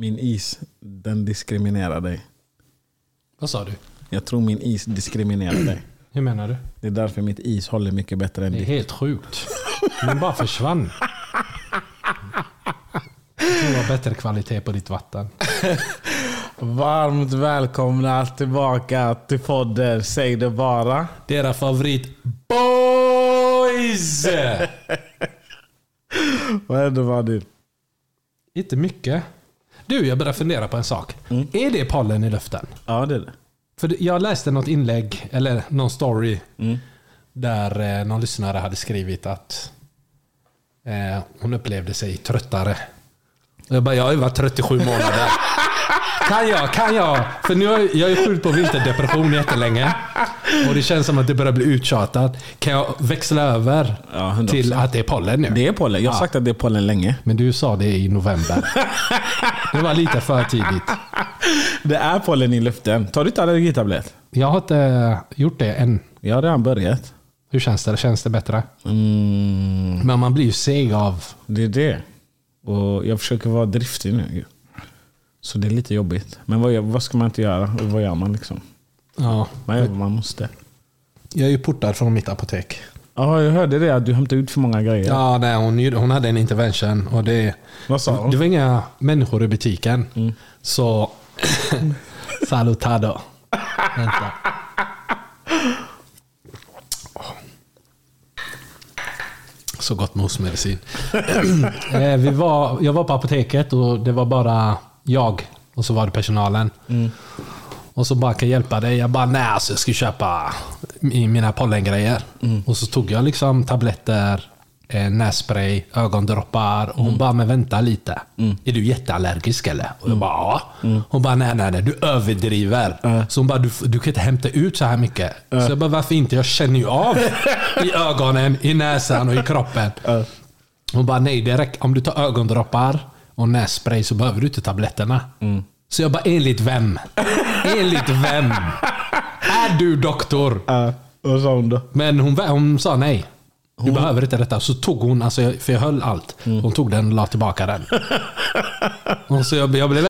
Min is, den diskriminerar dig. Vad sa du? Jag tror min is diskriminerar dig. Hur menar du? Det är därför mitt is håller mycket bättre än Det är ditt. helt sjukt. Den bara försvann. Det var bättre kvalitet på ditt vatten. Varmt välkomna tillbaka till podden Säg det bara. Deras favorit boys! Vad hände Vadin? Inte mycket. Du, jag börjar fundera på en sak. Är det pollen i luften? Ja det är det. För jag läste något inlägg, eller någon story, där eh, någon lyssnare hade skrivit att eh, hon upplevde sig tröttare. Jag bara, jag har ju varit 37 månader. Kan jag, kan jag? För nu har jag, jag är sjuk på vinterdepression jättelänge. Och det känns som att det börjar bli uttjatat. Kan jag växla över Ja, 100%. till att det är pollen nu? Det är pollen. Jag har sagt att det är pollen länge. Men du sa det i november. Det var lite för tidigt. Det är pollen i luften. Tar du inte allergitablett? Jag har inte gjort det än. Jag har redan börjat. Hur känns det? Känns det bättre? Mm, Men man blir ju seg av... det är det. Och jag försöker vara driftig nu. Så det är lite jobbigt. Men vad, vad ska man inte göra? Vad gör man liksom? Ja. Man gör vad man måste. Jag är ju portad från mitt apotek. Ja, jag hörde det. Att du hämtade ut för många grejer. Ja, nej, hon, hon hade en intervention och det... Vad sa hon? Det var inga människor i butiken. Så... Salutado. Vänta. Så gott med hostmedicin. Eh, vi var, jag var på apoteket och det var bara jag och så var det personalen. Och så bara, kan jag hjälpa dig? Jag bara, nej alltså jag ska köpa i mina pollengrejer. Och så tog jag liksom tabletter, eh, nässpray, ögondroppar. Och hon bara, men vänta lite. Är du jätteallergisk eller? Och jag bara, ja. Hon bara, nej nej nej, du överdriver. Så hon bara, du, du kan inte hämta ut så här mycket. Så jag bara, varför inte? Jag känner ju av i ögonen, i näsan och i kroppen. Hon bara, nej det räcker. Om du tar ögondroppar och nässpray så behöver du inte tabletterna. Så jag bara, enligt vem? enligt vem? Är du doktor? Ja, vad sa hon då? Men hon, hon sa nej. Du behöver inte detta. Så tog hon, alltså, för jag höll allt. Hon tog den och la tillbaka den. och så jag, jag blev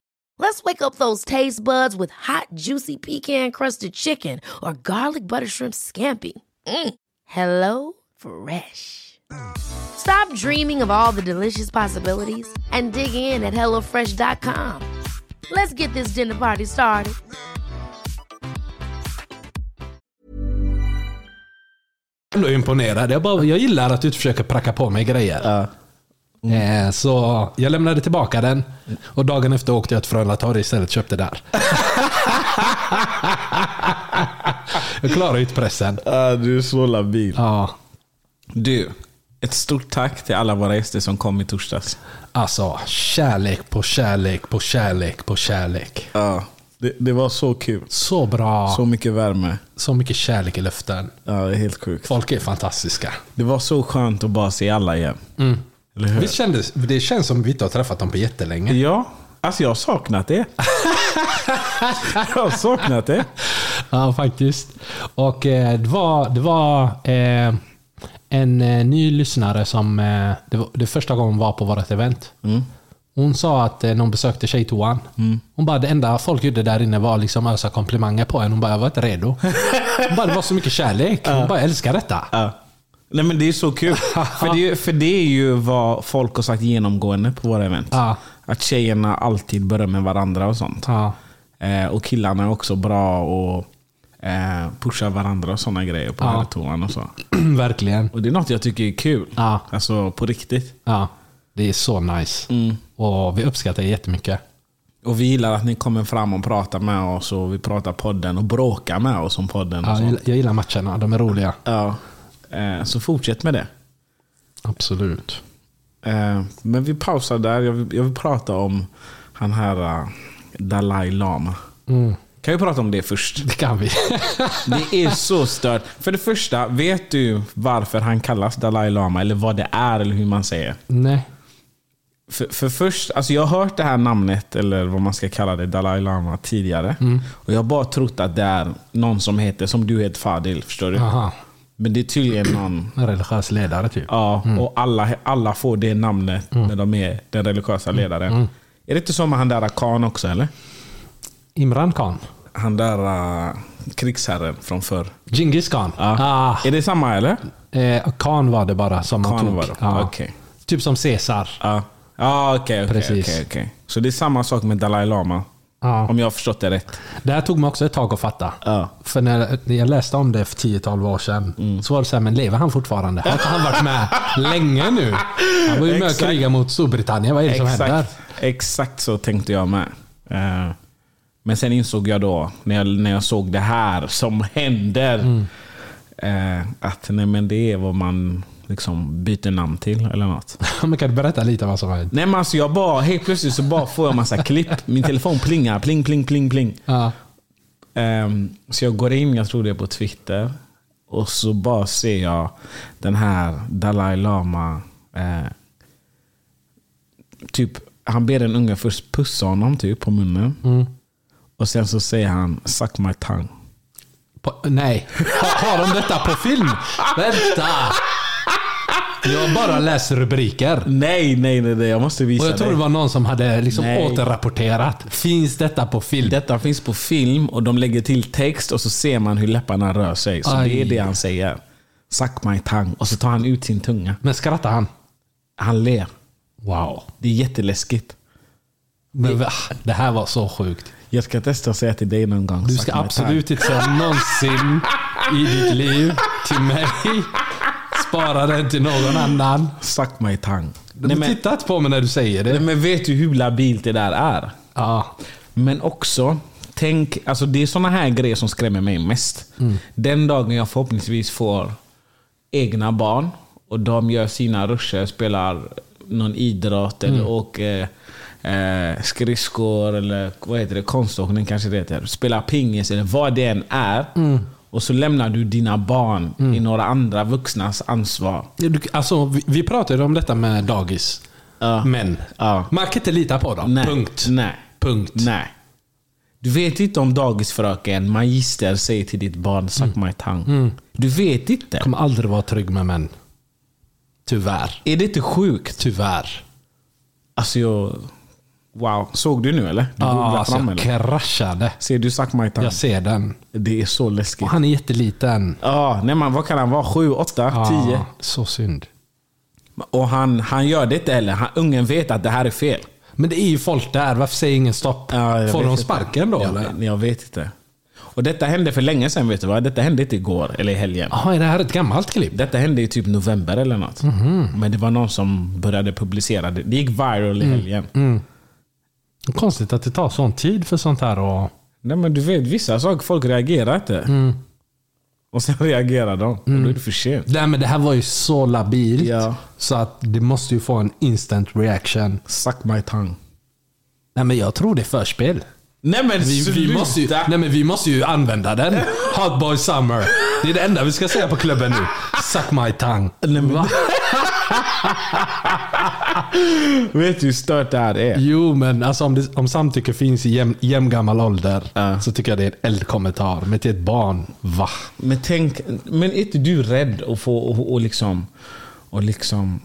Let's wake up those taste buds with hot, juicy pecan crusted chicken or garlic butter shrimp scampi. Mm. Hello Fresh. Stop dreaming of all the delicious possibilities and dig in at HelloFresh.com. Let's get this dinner party started. ändå imponerad. Jag, bara, jag gillar att du försöker pracka på mig grejer. Eh, Så jag lämnade tillbaka den och dagen efter åkte jag till Frölunda torg istället och köpte där. jag klarar inte pressen. Ja, du är så labil. Ja, Du, ett stort tack till alla våra gäster som kom i torsdags. alltså kärlek på kärlek på kärlek på kärlek. Ja, det, det var så kul. Så bra. Så Så, mycket värme. mycket kärlek i luften. Ja, det är helt sjukt. Folk är fantastiska. Det var så skönt att bara se alla igen. Eller hur? Visst kändes, det känns som vi inte har träffat dem på jättelänge. Ja, alltså jag har saknat det. jag har saknat det. Ja, faktiskt. Och eh, det var, det var eh, en eh, ny lyssnare som... Eh, det, var, det första gången hon var på vårt event. Hon sa att eh, när hon besökte tjejtoan. Hon bara, det enda folk gjorde där inne var liksom ösa komplimanger på en. Hon bara, jag var inte redo. Hon bara, det var så mycket kärlek. Hon bara, jag älskar detta. Ja. Nej men det är så kul. för, det, är ju- för det är ju vad folk har sagt genomgående på våra event. Ja. Att tjejerna alltid berömmer varandra och sånt. Ja. Eh, och killarna är också bra och eh, pushar varandra och sådana grejer på herrtoan och så. Verkligen. Och det är något jag tycker är kul. Ja. Alltså på riktigt. Ja, det är så nice. Mm. Och vi uppskattar det jättemycket. Och vi gillar att ni kommer fram och pratar med oss och vi pratar podden och bråkar med oss om podden. Ja, jag gillar matcherna, de är roliga. Ja. Eh, så fortsätt med det. Absolut. Eh, men vi pausar där. Jag vill, jag vill prata om han här eh, Dalai Lama. Mm. Kan vi prata om det först? Det kan vi. Det är så stört. För det första, vet du varför han kallas Dalai Lama? Eller vad det är, eller hur man säger? Nej. För, för först, alltså jag har hört det här namnet, eller vad man ska kalla det, Dalai Lama tidigare. Och jag har bara trott att det är någon som heter, som du heter Fadil, förstår du? Aha. Men det är tydligen någon En religiös ledare typ. Ja, och alla, alla får det namnet när de är den religiösa ledaren. Är det inte så med han där Khan också eller? Imran Khan. Han där uh, krigsherren från förr. Genghis Khan. Ja. Ah, Är det samma eller? eh, Khan var det bara som man Khan tog. var det. Ja. Okej. Typ som Caesar. Ja, ja okej. okej, Precis. okej, okej. Så det är samma sak med Dalai Lama? Ja. Om jag har förstått det rätt? Det här tog mig också ett tag att fatta. Ja. För när jag läste om det för 10-12 år sedan Mm. så var det så här, men lever han fortfarande? Har inte han varit med länge nu? Han var ju med och Exakt. krigade mot Storbritannien. Vad är det som händer? Exakt, exakt så tänkte jag med. Eh, Men sen insåg jag då, när jag, när jag såg det här som händer, Mm. eh, att nej, men det är vad man liksom byter namn till eller något. Men kan du berätta lite vad som hände? Nej men alltså jag bara, helt plötsligt så bara får jag massa klipp. Min telefon plingar, pling, pling, pling, pling. Ja. Ehm, så jag går in, jag tror det är på Twitter. Och så bara ser jag den här Dalai Lama. Eh, typ, han ber en unge först pussa honom typ på munnen. Mm. Och sen så säger han 'suck my tongue'. På, nej. Har, har de detta på film? Vänta! Jag bara läst rubriker. Nej, nej, nej, nej jag måste visa Och jag tror dig. det var någon som hade liksom Nej. återrapporterat. Finns detta på film? Detta finns på film och de lägger till text och så ser man hur läpparna rör sig. Så Aj. det är det han säger. 'Suck my tongue' Och så tar han ut sin tunga. Men skrattar han? Han ler. Wow. Det är jätteläskigt. Men, va? Det här var så sjukt. Jag ska testa att säga till dig någon gång. Du "Suck ska my absolut inte säga någonsin i ditt liv till mig. Spara den till någon annan. Suck my tongue. Du Nej, men, tittar inte på mig när du säger nej, det. men vet du hur labilt det där är? Ja. Men också, tänk, alltså det är såna här grejer som skrämmer mig mest. Mm. Den dagen jag förhoppningsvis får egna barn och de gör sina ruscher, spelar någon idrott Mm. eller åker eh, skridskor eller vad heter det, konståkning kanske det heter. Spelar pingis eller vad det än är. Mm. Och så lämnar du dina barn i några andra vuxnas ansvar. Alltså, vi, vi pratade om detta med dagis. Ja. Men Ja. man kan inte lita på dem. Nej. Punkt. Nej. Punkt. Nej. Du vet inte om dagisfröken, magister, säger till ditt barn 'suck my tongue'. Du vet inte. Jag kommer aldrig vara trygg med män. Tyvärr. Är det inte sjukt? Tyvärr. Alltså jag... Wow. Såg du nu eller? Du Ja, alltså, fram jag eller? kraschade. Ser du 'suck my tongue'? Jag ser den. Det är så läskigt. Och han är jätteliten. Ja, nej man, vad kan han vara? Sju, åtta, tio? Ja, så synd. Och han, han gör det inte heller. Han, ungen vet att det här är fel. Men det är ju folk där. Varför säger ingen stopp? Ja, Får de inte. sparken då Jag, eller? jag vet inte. Och detta hände för länge sedan vet du va? Detta hände inte igår eller i helgen. Jaha, är det här ett gammalt klipp? Detta hände i typ november eller något. Mhm. Men det var någon som började publicera det. Det gick viral i Mm. helgen. Konstigt att det tar sån tid för sånt här och... Nej men du vet, vissa saker folk reagerar inte. Mm. Och sen reagerar de. Och då är det för sent. Nej men det här var ju så labilt. Ja. Så att det måste ju få en instant reaction. Suck my tongue. Nej men jag tror det är förspel. Nej men Vi, sluta! vi, måste ju, nej, men vi måste ju använda den. Hot boy summer. Det är det enda vi ska säga på klubben nu. Suck my tongue. Va? Vet du hur stört det här är? Jo, men alltså om, det, om samtycke finns i jäm, jämngammal ålder Ja. så tycker jag det är en eldkommentar. Men till ett barn, va? Men tänk, men är inte du rädd att få och, och liksom, och liksom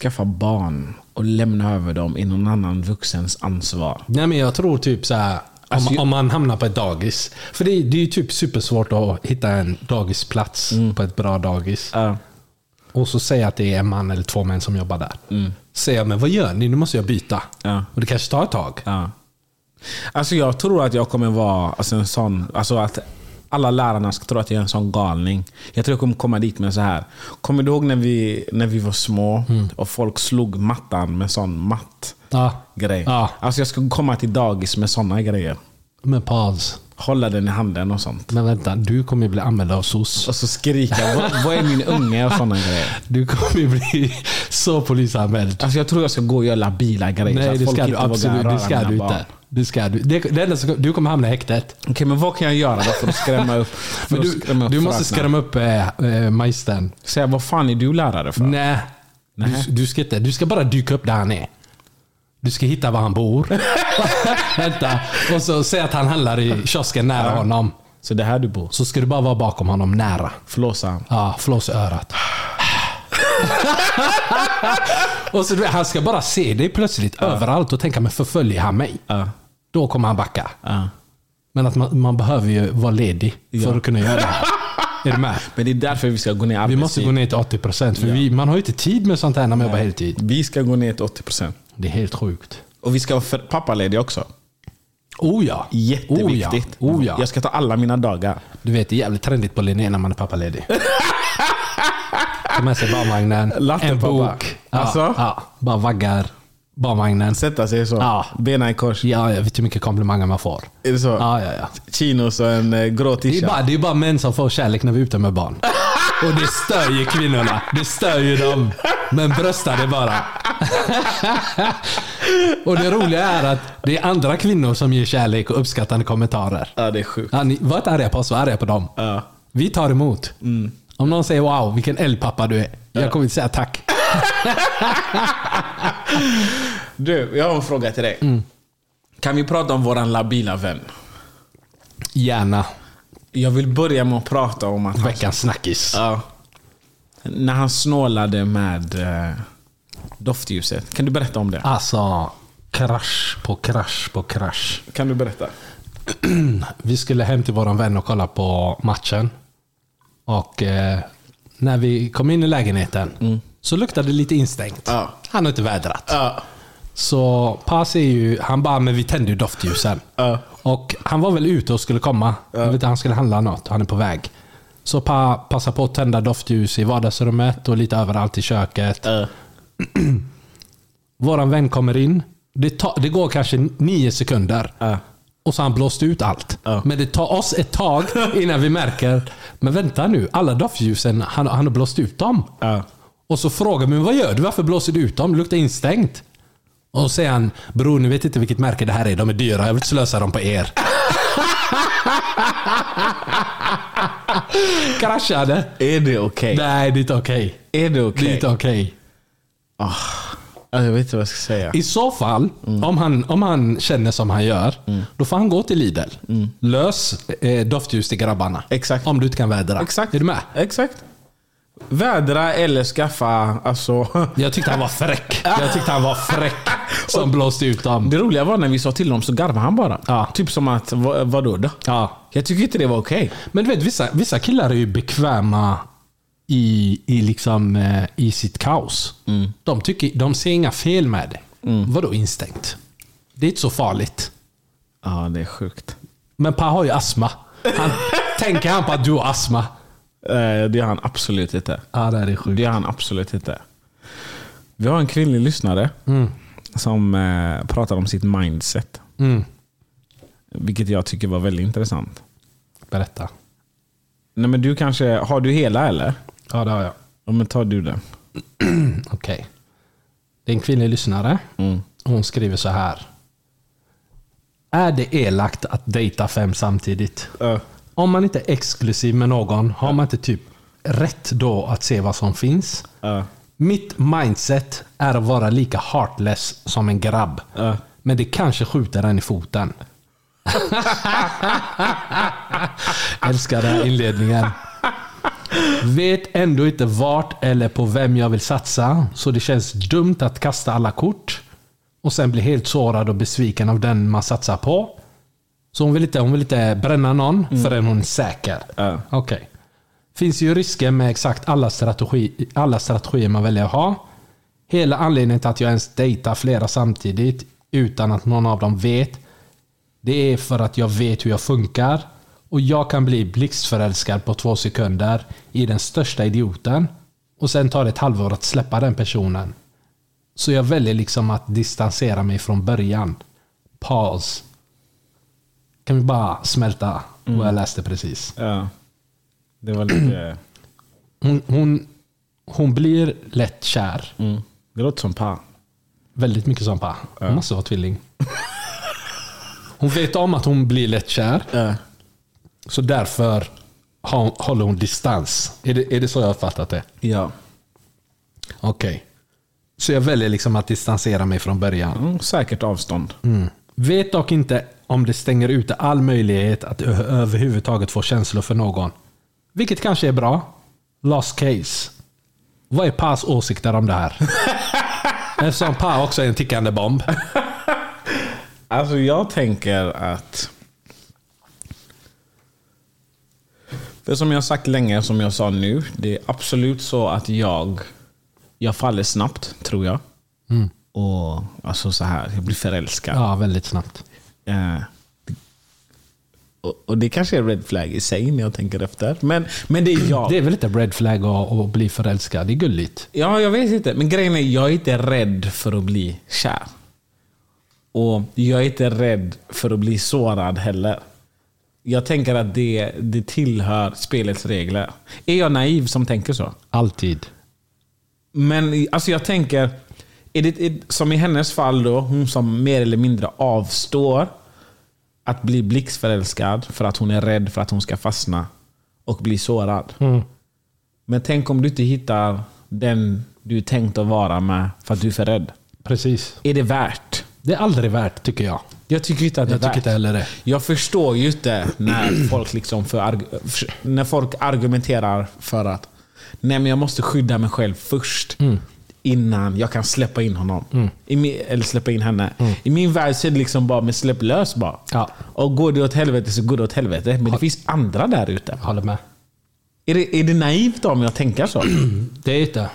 skaffa barn och lämna över dem i någon annan vuxens ansvar? Nej men jag tror typ så här. Om, Alltså, om man hamnar på ett dagis. För det, är- det är ju typ supersvårt att hitta en dagisplats Mm. på ett bra dagis. Ja. Och så säga att det är en man eller två män som jobbar där. Säger jag, men vad gör ni? Nu måste jag byta. Ja. Och det kanske tar ett tag. Ja. Alltså jag tror att jag kommer vara alltså en sån... Alltså att alla lärarna ska tro att jag är en sån galning. Jag tror jag kommer komma dit med så här. Kommer du ihåg när vi, när vi var små och folk slog mattan med sån matt Ja. grej? Ja. Alltså jag ska komma till dagis med såna grejer. Men paus. Hålla den i handen och sånt. Men vänta, du kommer bli anmäld av SOS. Och så skrika vad, vad är min unge och såna grejer. Du kommer bli så polisanmäld. Alltså jag tror jag ska gå och göra labila grejer. så Nej, att det folk ska du inte absolut det ska du inte. Det ska du. Det, det enda som, du kommer hamna i häktet. Okej, men vad kan jag göra då för att skrämma upp för Men att du, skrämma upp du måste skrämma upp äh, magistern. Säga, vad fan är du lärare för? Nej. Du, du, ska inte, du ska bara dyka upp där han är. Du ska hitta var han bor. Vänta. Och så säga att han handlar i kiosken nära honom. Så det är här du bor? Så ska du bara vara bakom honom nära. Flåsa han. Ja, flås i örat. och så, han ska bara se dig plötsligt överallt och tänka, men förföljer han mig? Ja. Då kommer han backa. Ja. Men att man, man behöver ju vara ledig för att kunna göra det här. Är du med? Men det är därför vi ska gå ner i Vi arbetstid. måste gå ner till 80% för vi, man har ju inte tid med sånt här när man jobbar heltid. Vi ska gå ner till 80%. Det är helt sjukt. Och vi ska vara pappalediga också. Oh ja. Jätteviktigt. Oh ja. Oh ja. Jag ska ta alla mina dagar. Du vet, det är jävligt trendigt på Linné när man är pappaledig. Ta med sig barnvagnen, en bok. Ja, Alltså? ja, bara vaggar barnvagnen. Sätta sig så. Ja. Bena i kors. Ja, jag vet hur mycket komplimanger man får. Är det så? Ja, ja, ja. Chinos och en eh, grå Det är, bara, det är bara män som får kärlek när vi är ute med barn. Och det stör ju kvinnorna. Det stör ju dem. Men bröstar det bara. Och det roliga är att det är andra kvinnor som ger kärlek och uppskattande kommentarer. Ja, det är sjukt. Ja, ni, var inte arga på oss, var arga på dem. Ja. Vi tar emot. Om någon säger wow, vilken eldpappa du är. Jag kommer inte säga tack. Du, jag har en fråga till dig. Mm. Kan vi prata om våran labila vän? Gärna. Jag vill börja med att prata om att Veckans snackis. ja, när han snålade med eh, doftljuset. Kan du berätta om det? Alltså, krasch på krasch på krasch. Kan du berätta? Vi skulle hem till våran vän och kolla på matchen. Och eh, när vi kom in i lägenheten så luktade det lite instängt. Ja. Han har inte vädrat. Ja. Så Paz är ju, han bara, men vi tände ju doftljusen. Ja. Och han var väl ute och skulle komma. Jag vet, han skulle handla något. Han är på väg. Så pa, passa på att tända doftljus i vardagsrummet och lite överallt i köket. Ja. Våran vän kommer in. Det, ta, det går kanske nio sekunder. Ja. Och så har han blåst ut allt. Ja. Men det tar oss ett tag innan vi märker, men vänta nu, alla doftljusen, han, han har blåst ut dem. Och så frågar men vad gör du? Varför blåser du ut dem? Det luktar instängt. Och säger han, bror ni vet inte vilket märke det här är. De är dyra, jag vill inte slösa dem på er. Kraschade. Är det okej? Nej, det är inte okej. Är det Det är okej? inte okej. Ah, jag vet inte vad jag ska säga. I så fall, Mm. om, han, om han känner som han gör, då får han gå till Lidl. Lös eh, doftljus till grabbarna. Mm. Exakt. Om du inte kan vädra. Exakt. Är du med? Exakt. Vädra eller skaffa, alltså. Jag tyckte han var fräck. Jag tyckte han var fräck som blåste ut dem. Det roliga var när vi sa till honom så garvade han bara. Ja. Typ som att, vad, vadå då? Ja. Jag tycker inte det var okej. Men du vet, vissa, vissa killar är ju bekväma i, i, liksom, eh, i sitt kaos. Mm. De, tycker, de ser inga fel med det. Vadå instängt? Det är inte så farligt. Ja, det är sjukt. Men Pa har ju astma. Han, tänker han på att du har astma? Eh, Det gör han absolut inte. Ja, det är sjukt. Det gör han absolut inte. Vi har en kvinnlig lyssnare som eh, pratar om sitt mindset. Mm. Vilket jag tycker var väldigt intressant. Berätta. Nej, men du kanske, har du hela eller? Ja, det har jag. Ja, men tar du den. Okej. Det är en kvinnlig lyssnare. Mm. Hon skriver så här. Är det elakt att dejta fem samtidigt? Ja. Om man inte är exklusiv med någon, har man inte typ rätt då att se vad som finns? Ja. Mitt mindset är att vara lika heartless som en grabb. Ja. Men det kanske skjuter en i foten. Älskar den här inledningen. Vet ändå inte vart eller på vem jag vill satsa, så det känns dumt att kasta alla kort och sen bli helt sårad och besviken av den man satsar på. Så hon vill inte, hon vill inte bränna någon förrän hon är säker. Ja. Okej. Finns ju risker med exakt alla, strategi, alla strategier man väljer att ha. Hela anledningen till att jag ens dejtar flera samtidigt utan att någon av dem vet Det är för att jag vet hur jag funkar. Och jag kan bli blixtförälskad på två sekunder i den största idioten. Och sen tar det ett halvår att släppa den personen. Så jag väljer liksom att distansera mig från början. Paus. Kan vi bara smälta vad jag läste precis? Ja. Det var lite... Hon, hon, hon blir lätt kär. Mm. Det låter som Pa. Väldigt mycket som Pa. Hon måste vara tvilling. Hon vet om att hon blir lätt kär. Ja. Så därför har- håller hon distans. Är det, är det så jag har fattat det? Ja. Okej. Så jag väljer liksom att distansera mig från början. Mm, säkert avstånd. Vet dock inte om det stänger ute all möjlighet att överhuvudtaget få känslor för någon. Vilket kanske är bra. Lost case. Vad är Pas åsikter om det här? Eftersom Pa också är en tickande bomb. Alltså jag tänker att... För som jag har sagt länge, som jag sa nu. Det är absolut så att jag, jag faller snabbt, tror jag. Och alltså så här, jag blir förälskad. Ja, väldigt snabbt. Eh, och, det kanske är red flag i sig när jag tänker efter. Men, men det är jag. Det är väl lite red flag att, att bli förälskad. Det är gulligt. Ja, jag vet inte. Men grejen är, jag är inte rädd för att bli kär. Och jag är inte rädd för att bli sårad heller. Jag tänker att det, det tillhör spelets regler. Är jag naiv som tänker så? Alltid. Men alltså jag tänker, är det, som i hennes fall då, hon som mer eller mindre avstår att bli blixtförälskad för att hon är rädd för att hon ska fastna och bli sårad. Men tänk om du inte hittar den du är tänkt att vara med för att du är för rädd. Precis. Är det värt? Det är aldrig värt, tycker jag. Jag tycker inte att det Jag är värt. inte heller det. Jag förstår ju inte när folk, liksom för- när folk argumenterar för att Nej men jag måste skydda mig själv först. Mm. Innan jag kan släppa in honom. I min, eller släppa in henne. I min värld så är det liksom bara med släpp lös bara. Mm. Ja. Och går det åt helvete så går det åt helvete. Men det finns andra där ute. Håller med. Är det, är det naivt om jag tänker så? Det är inte.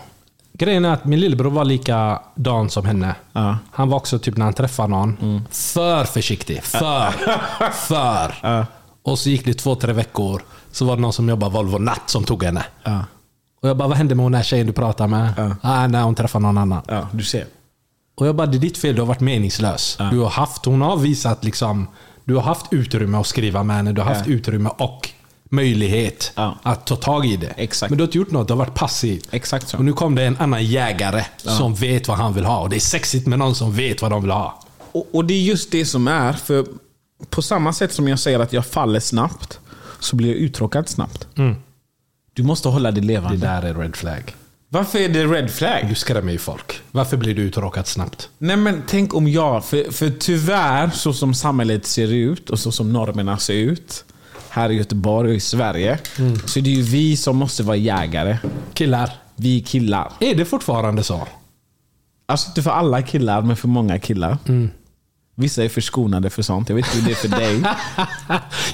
Grejen är att min lillebror var likadan som henne. Ja. Han var också typ när han träffade någon, för försiktig. För. för. Och så gick det två, tre veckor. Så var det någon som jobbade Volvo Natt som tog henne. Ja. Och jag bara, vad hände med hon här tjejen du pratar med? Ja. Ah, nej, hon träffade någon annan. ja, du ser. Och jag bara, det är ditt fel. Du har varit meningslös. Du har haft, hon har visat liksom, du har haft utrymme att skriva med henne. Du har haft Ja. utrymme och möjlighet Ja. att ta tag i det. Exakt. Men du har inte gjort något. Du har varit passiv. Exakt så. Och nu kom det en annan jägare som vet vad han vill ha. Och det är sexigt med någon som vet vad de vill ha. Och, och det är just det som är. För på samma sätt som jag säger att jag faller snabbt, så blir jag uttråkad snabbt. Du måste hålla det Det levande. där är red flag. Varför är det red flag? Du skrämmer ju folk. Varför blir du uttråkad snabbt? Nej men tänk om jag, för, för tyvärr så som samhället ser ut och så som normerna ser ut här i Göteborg och i Sverige. Så det är ju vi som måste vara jägare. Killar. Vi killar. Är det fortfarande så? Alltså inte för alla killar, men för många killar. Vissa är förskonade för sånt. Jag vet inte hur det är för dig.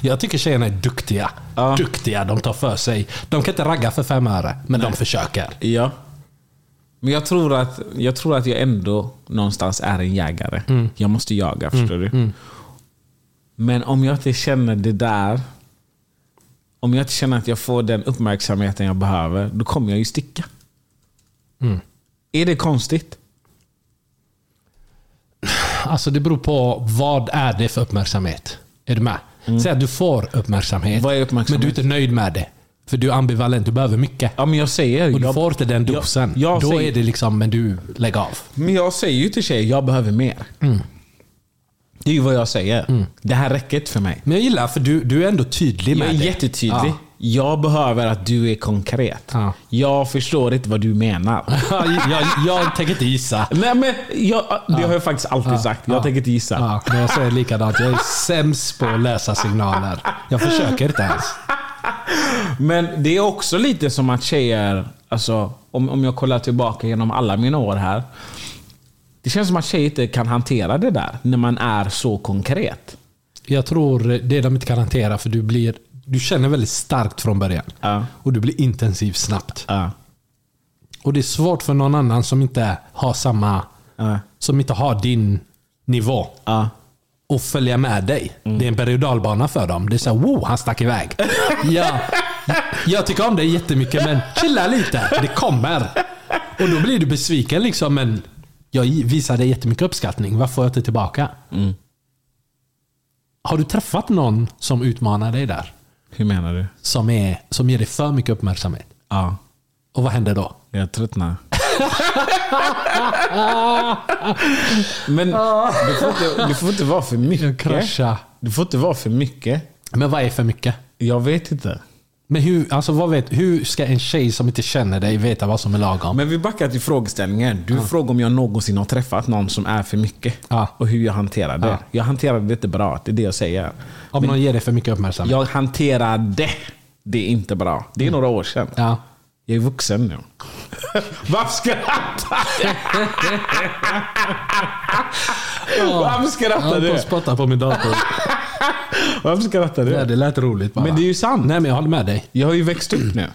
Jag tycker tjejerna är duktiga. Ja. Duktiga, de tar för sig. De kan inte ragga för fem öre, men de försöker. Ja. Men jag tror, att, jag tror att jag ändå någonstans är en jägare. Jag måste jaga, förstår du? Men om jag inte känner det där, om jag inte känner att jag får den uppmärksamheten jag behöver, då kommer jag ju sticka. Är det konstigt? Alltså det beror på vad är det för uppmärksamhet. Är du med? Säg att du får uppmärksamhet, uppmärksamhet? men du är inte nöjd med det. För du är ambivalent, du behöver mycket. Ja, men jag säger... Och du jag, får inte den dosen. Jag, jag Då säger, är det liksom, men du, lägg av. Men jag säger ju till tjejer, jag behöver mer. Det är ju vad jag säger. Det här räcker inte för mig. Men jag gillar, för du, du är ändå tydlig med Jag är det. jättetydlig. Ja. Jag behöver att du är konkret. Ja. Jag förstår inte vad du menar. Ja, jag, jag tänker inte gissa. Nej, men jag, det har jag faktiskt alltid sagt. Jag Ja. tänker inte gissa. Ja, men jag säger likadant. Jag är sämst på att läsa signaler. Jag försöker inte ens. Men det är också lite som att tjejer, alltså, om, om jag kollar tillbaka genom alla mina år här. Det känns som att tjejer inte kan hantera det där när man är så konkret. Jag tror det de inte kan hantera, för du blir... Du känner väldigt starkt från början. Ja. Och du blir intensiv snabbt. Ja. Och det är svårt för någon annan som inte har samma... Ja. Som inte har din nivå. Ja. och följa med dig. Det är en berg och dalbana för dem. Det är såhär, wow, han stack iväg. ja, jag tycker om dig jättemycket, men chilla lite. Det kommer. Och då blir du besviken liksom, men jag visar dig jättemycket uppskattning. Vad får jag inte tillbaka? Har du träffat någon som utmanar dig där? Hur menar du? Som, är, som ger dig för mycket uppmärksamhet? Ja, Och vad händer då? jag tröttnar. Men det får, inte, det får inte vara för mycket. Krascha. Det får inte vara för mycket. Men vad är för mycket? Jag vet inte. Men hur, alltså vad vet, hur ska en tjej som inte känner dig veta vad som är lagom? Men vi backar till frågeställningen. Du frågar om jag någonsin har träffat någon som är för mycket. Ja. Och hur jag hanterar det. Ja. Jag hanterar det inte bra. Det är det jag säger. Om någon ger dig för mycket uppmärksamhet? Jag hanterade det inte bra. Det är några år sedan. Ja. Jag är vuxen nu. Varför skrattar du? Varför skrattar Jag du? på spotta på min dator. Varför skrattar du? Ja, det lät roligt bara. Men det är ju sant. Nej, men jag håller med dig. Jag har ju växt upp nu.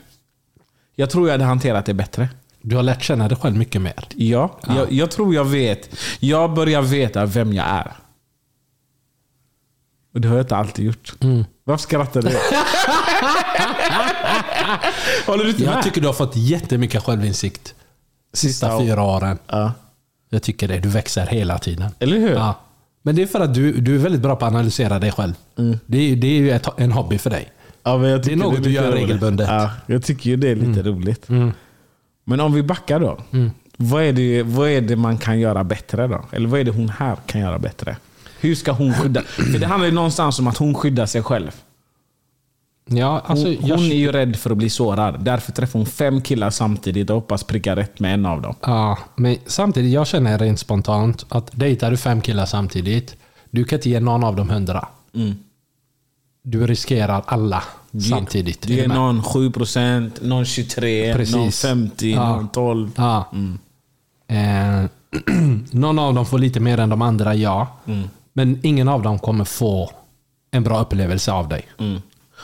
Jag tror jag hade hanterat det bättre. Du har lärt känna dig själv mycket mer. Ja, Jag, jag tror jag vet. Jag börjar veta vem jag är. Och det har jag inte alltid gjort. Varför skrattar du? Håller du inte med? Jag tycker du har fått jättemycket självinsikt. Sista Ja. fyra åren. Ja. Jag tycker det. Du växer hela tiden. Eller hur? Ja. Men det är för att du, du är väldigt bra på att analysera dig själv. Det, är, det är ju ett, en hobby för dig. Ja, jag tycker något är du gör roligt. regelbundet. Ja, jag tycker ju det är lite roligt. Men om vi backar då. Vad, är det, vad är det man kan göra bättre då? Eller vad är det hon här kan göra bättre? Hur ska hon skydda? För det handlar ju någonstans om att hon skyddar sig själv. Ja, alltså, Hon, jag, hon är ju rädd för att bli sårad. Därför träffar hon fem killar samtidigt och hoppas pricka rätt med en av dem. ja, men samtidigt, jag känner rent spontant att dejtar du fem killar samtidigt, du kan inte ge någon av dem hundra. Du riskerar alla samtidigt. Är är du med? någon 7%, någon 23%, Precis. någon 50%, Ja. någon 12%. Ja. Eh, någon av dem får lite mer än de andra, ja. Men ingen av dem kommer få en bra upplevelse av dig. Mm.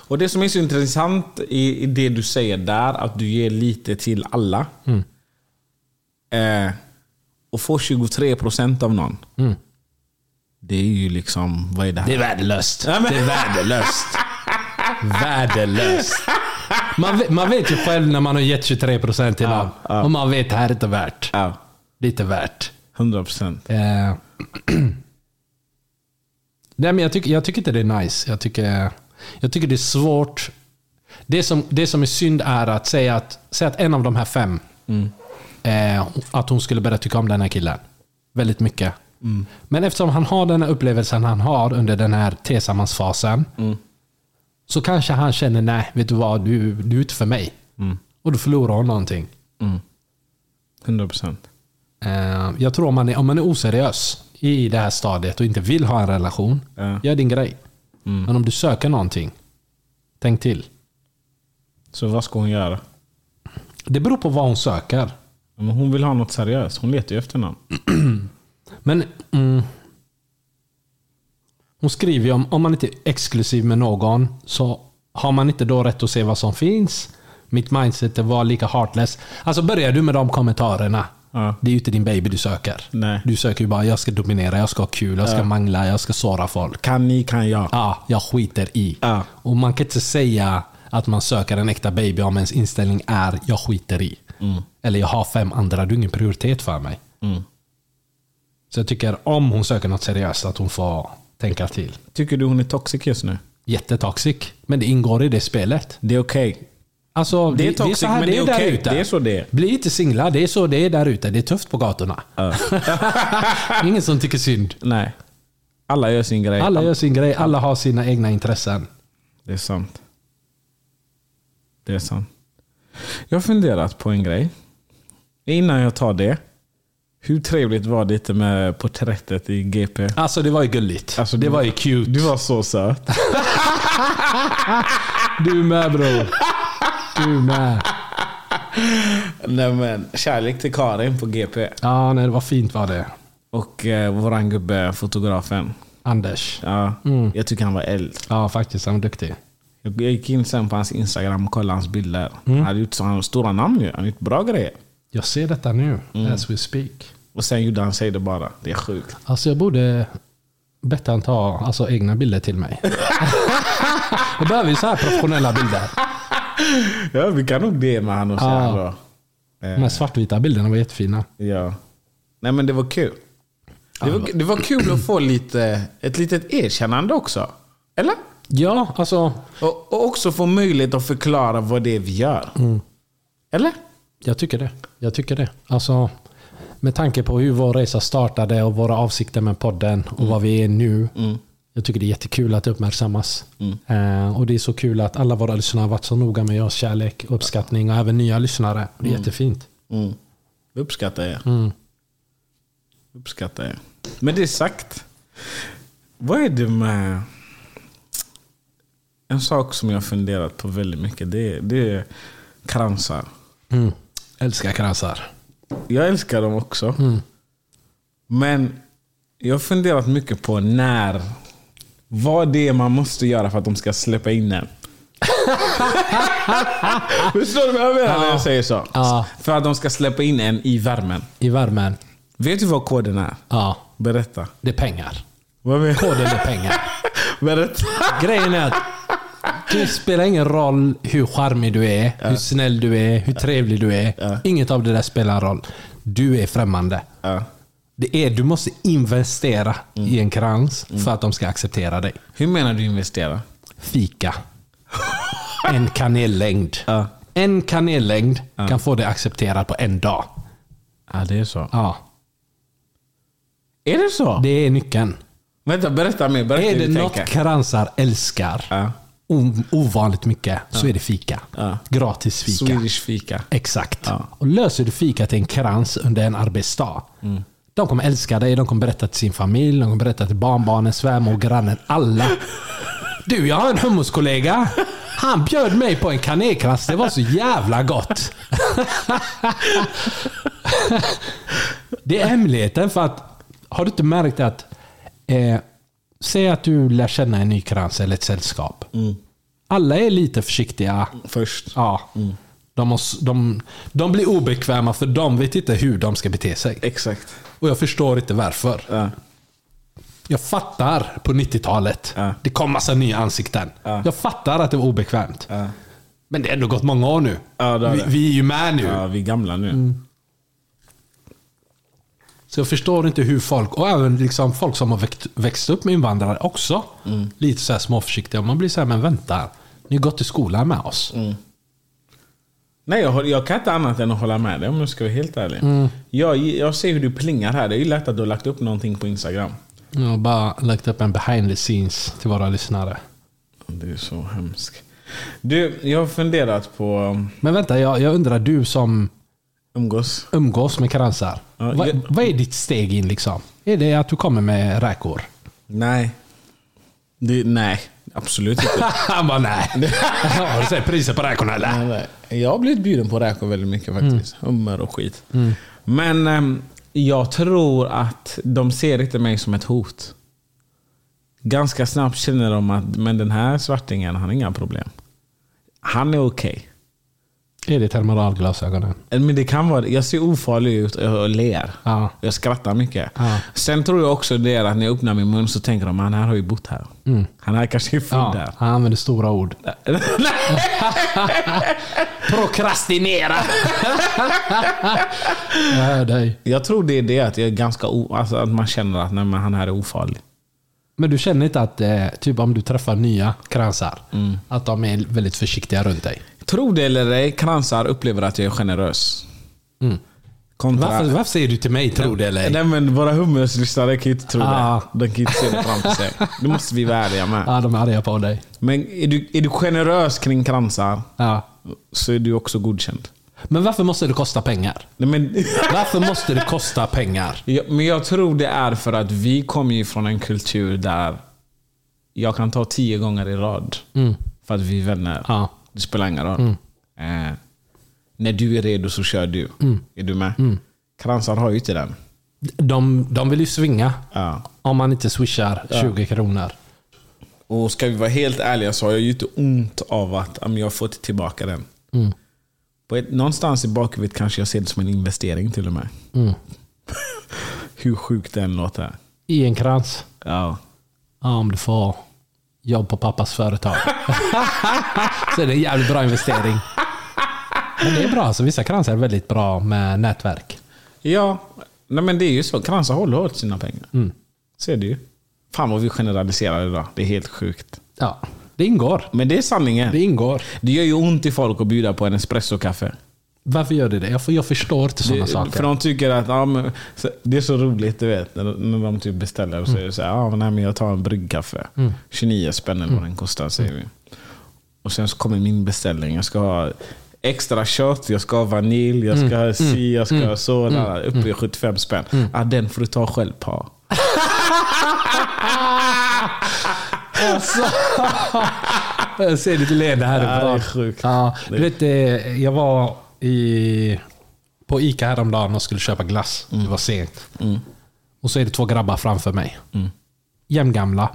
Och Det som är så intressant i, det du säger där, att du ger lite till alla. Eh, och få 23% av någon. Det är ju liksom, vad är det här? Det är värdelöst. Ja, Det är värdelöst. värdelöst. Man vet, man vet ju själv när man har gett 23% till någon. Och man vet det här är inte värt. Ja, inte värt. 100%. Eh, Nej, men jag, tycker, jag tycker inte det är nice. Jag tycker, jag tycker det är svårt. Det som, det som är synd är att säga att, säga att en av de här fem, eh, att hon skulle börja tycka om den här killen. Väldigt mycket. Men eftersom han har den här upplevelsen han har under den här tillsammansfasen. Så kanske han känner, nej, vet du vad, du, du är inte för mig. Och då förlorar hon någonting. 100%. Eh, Jag tror om man, är, om man är oseriös i det här stadiet och inte vill ha en relation, Ja. gör din grej. Men om du söker någonting, tänk till. Så vad ska hon göra? Det beror på vad hon söker. Men hon vill ha något seriöst. Hon letar ju efter någon. Men mm, Hon skriver ju om, om man inte är exklusiv med någon så har man inte då rätt att se vad som finns. Mitt mindset var lika heartless. Alltså börjar du med de kommentarerna. Ja. Det är ju inte din baby du söker. Nej. Du söker ju bara, jag ska dominera, jag ska ha kul, jag ska mangla, jag ska såra folk. Kan ni, kan jag. Ja, jag skiter i. Ja. Och man kan inte säga att man söker en äkta baby om ens inställning är jag skiter i. Eller jag har fem andra, du är ingen prioritet för mig. Så jag tycker om hon söker något seriöst att hon får tänka till. Tycker du hon är toxic just nu? Jättetoxic. Men det ingår i det spelet. Det är okej. Alltså, Det är toxic, så här men det är där okej. ute. Det är så det är. Bli inte singlar, det är så det är där ute. Det är tufft på gatorna. Ingen som tycker synd. Nej. Alla gör sin grej. Alla gör sin grej, alla har sina egna intressen. Det är sant. Det är sant. Jag har funderat på en grej. Innan jag tar det. Hur trevligt var det inte med porträttet i GP? Alltså det var ju gulligt. Alltså, det du- var ju cute. Du var så söt. Du med bror. Du med. Nej men, kärlek till Karin på GP. Ja, nej, det var fint var det. Och eh, våran gubbe, fotografen. Anders. Ja, Jag tycker han var eld. Ja, faktiskt. Han var duktig. Jag jag gick in sen på hans Instagram och kollade hans bilder. Han hade gjort så, han har stora namn ju. Han har gjort bra grejer. Jag ser detta nu, as we speak. Och sen gjorde han sig det bara. Det är sjukt. Alltså jag borde... bett han ta alltså, egna bilder till mig. Jag behöver ju så här professionella bilder. Ja, vi kan nog med han och säga Ja. De här svartvita bilderna var jättefina. Ja. Nej men det var kul. Det var, det var kul att få lite, ett litet erkännande också. Eller? Ja, alltså. Och, och också få möjlighet att förklara vad det är vi gör. Eller? Jag tycker det. Jag tycker det. Alltså, med tanke på hur vår resa startade och våra avsikter med podden och vad vi är nu. Jag tycker det är jättekul att det uppmärksammas. Eh, och det är så kul att alla våra lyssnare har varit så noga med oss. Kärlek, uppskattning och även nya lyssnare. Det är jättefint. Mm. Uppskattar jag. Mm. Uppskattar jag. Med det sagt. Vad är det med... En sak som jag funderat på väldigt mycket. Det är, det är kransar. Mm. Älskar kransar. Jag älskar dem också. Mm. Men jag har funderat mycket på när... Vad det är man måste göra för att de ska släppa in en. Förstår du vad jag menar när jag säger så? Ja. För att de ska släppa in en i värmen. I värmen. Vet du vad koden är? Ja, Berätta. det är pengar. Vad menar Koden är pengar. Berätta. Grejen är att det spelar ingen roll hur charmig du är, hur snäll du är, hur trevlig du är. Inget av det där spelar roll. Du är främmande. Ja. Det är, du måste investera i en krans för att de ska acceptera dig. Hur menar du investera? Fika. En kanellängd. Ja. En kanellängd kan få dig accepterad på en dag. Ja, det är så. Ja, Är det så? det är nyckeln. Vänta, berätta mer. Berätta Är det något tänker. kransar älskar Ja. ovanligt mycket så är det fika. Ja. Gratis fika. Swedish fika. Exakt. Ja. Och löser du fika till en krans under en arbetsdag. De kommer älska dig, de kommer berätta till sin familj, de kommer berätta till barnbarnen, svärmor, grannen, alla. Du, jag har en hummuskollega. Han bjöd mig på en kanelkrans. Det var så jävla gott. Det är hemligheten för att, har du inte märkt att, eh, säg att du lär känna en ny krans eller ett sällskap. Alla är lite försiktiga. Först. Ja. De, måste, de, de blir obekväma för de vet inte hur de ska bete sig. Exakt. Och jag förstår inte varför. Ja. Jag fattar på 90-talet. Ja. Det kom massa nya ansikten. Ja. Jag fattar att det var obekvämt. Men det har ändå gått många år nu. Vi, vi är ju med nu. vi är gamla nu. Mm. Så jag förstår inte hur folk, och även liksom folk som har växt, växt upp med invandrare också, Mm. lite så här småförsiktiga. Man blir så här, men vänta. Ni har gått i skolan med oss. Mm. Nej, jag, jag kan inte annat än att hålla med dig om jag ska vara helt ärlig. Mm. Jag, jag ser hur du plingar här. Det är ju lätt att du har lagt upp någonting på Instagram. Jag har bara lagt upp en behind the scenes till våra lyssnare. Du är så hemsk. Du, jag har funderat på Men vänta, jag, jag undrar du som umgås. umgås med kransar. Ja, vad, jag- vad är ditt steg in liksom? Är det att du kommer med räkor? Nej. Det, nej, absolut inte. Han bara nej. Har du sett priset på räkorna eller? Nej, nej. Jag har blivit bjuden på räkor väldigt mycket faktiskt. Hummer och skit. Men ehm, jag tror att de ser inte mig som ett hot. Ganska snabbt känner de att men den här svartingen, han har inga problem. Han är okej. Är det terminalglasögonen? Men det kan vara Jag ser ofarlig ut och ler. Ja. Jag skrattar mycket. Ja. Sen tror jag också det är att när jag öppnar min mun så tänker de han här har ju bott här. Han är kanske född Ja, där. han använder stora ord. Prokrastinera! jag hör dig. Jag tror det är det att jag är ganska o, alltså att man känner att nej, han här är ofarlig. Men du känner inte att, eh, typ om du träffar nya kransar, Mm. att de är väldigt försiktiga runt dig? Tro det eller ej, kransar upplever att jag är generös. Mm. Kontra... Varför, varför säger du till mig tro det eller ej? Nej men våra hummuslyssnare kan ju inte tro Ah. det. De kan ju inte se det framför sig. Det måste vi vara ärliga med. Ja, de är arga på dig. Men är du, är du generös kring kransar Ja. så är du också godkänd. Men varför måste det kosta pengar? Nej, men, Varför måste det kosta pengar? Ja, men jag tror det är för att vi kommer ju från en kultur där jag kan ta tio gånger i rad för att vi är vänner. Ja. Det spelar ingen roll. Eh, när du är redo så kör du. Är du med? Kransar har ju inte den. De, de vill ju svinga Ja. om man inte swishar 20 kronor. Och ska vi vara helt ärliga så har jag ju inte ont av att ja, men jag har fått tillbaka den. På ett, någonstans i bakhuvudet kanske jag ser det som en investering till och med. Hur sjukt den låter. I en krans. Ja. ja, om du får jobb på pappas företag. så är det en jävligt bra investering. Men det är bra, så vissa kransar är väldigt bra med nätverk. Ja, nej men det är ju så. Kransar håller åt sina pengar. Mm. Så är det ju. Fan vad vi generaliserar idag. Det är helt sjukt. Ja, det ingår. Men det är sanningen. Det ingår. Det gör ju ont i folk att bjuda på en espressokaffe. Varför gör det det? Jag, jag förstår inte sådana Det- saker. För de tycker att ja, men, så- det är så roligt, du vet. När, de typ beställer och säger så här, ja, men, nej, men jag tar en bryggkaffe. 29 spänn eller vad den kostar, säger vi. Och sen så kommer min beställning. Jag ska ha extra kött, jag ska ha vanilj, jag ska ha si, jag ska ha så. där, Uppe i 75 spänn. Ja, den får du ta själv på. Alltså. jag ser ditt leende Ja, det härifrån. är sjukt. Ja, du vet, eh, jag var i, på Ica häromdagen och skulle köpa glass. Det var sent. Och så är det två grabbar framför mig. Jämngamla.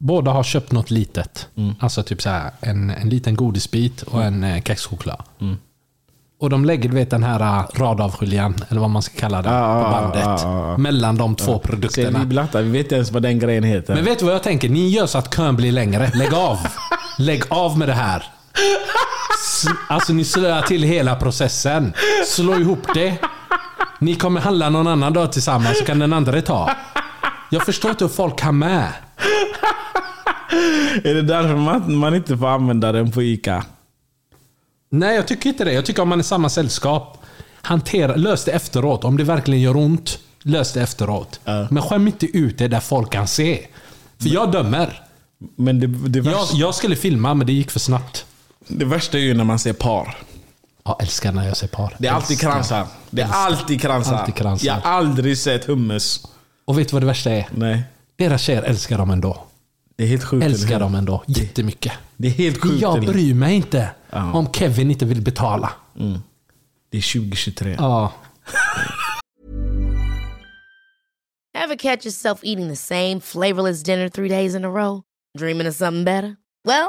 Båda har köpt något litet. Alltså typ så här, en, en liten godisbit och en eh, kexchoklad. Och de lägger vet, den här eh, radavskiljan, eller vad man ska kalla det, Ja, på ja, bandet. ja, ja, ja. Mellan de två produkterna. vi blattar, vi vet inte ens vad den grejen heter. Men vet du vad jag tänker? Ni gör så att kön blir längre. Lägg av. Lägg av med det här. S- Alltså ni slöar till hela processen. Slå ihop det. Ni kommer handla någon annan dag tillsammans så kan den andra ta. Jag förstår inte hur folk kan med. Är det därför man, man inte får använda den på Ica? Nej, jag tycker inte det. Jag tycker om man är samma sällskap, hantera, lös det efteråt. Om det verkligen gör ont, lös det efteråt. Ja. Men skäm inte ut det där folk kan se. För jag dömer. Men det, det, Jag, värsta, jag skulle filma, men det gick för snabbt. Det värsta är ju när man ser par. Jag älskar när jag ser par. Det är alltid Älskar. kransar. Det är Älskar. alltid kransar. Alltid kransar. Jag har aldrig sett hummus. Och vet du vad det värsta är? Nej. Deras tjejer älskar dem ändå. Det är helt sjukt. eller Älskar hur? dem ändå. Jättemycket. Det är helt sjukt. Jag eller? bryr mig inte Ja. om Kevin inte vill betala. Det är 2023. Ja. Ever catch yourself eating the same flavorless dinner three days in a row? Dreaming of something better? Well,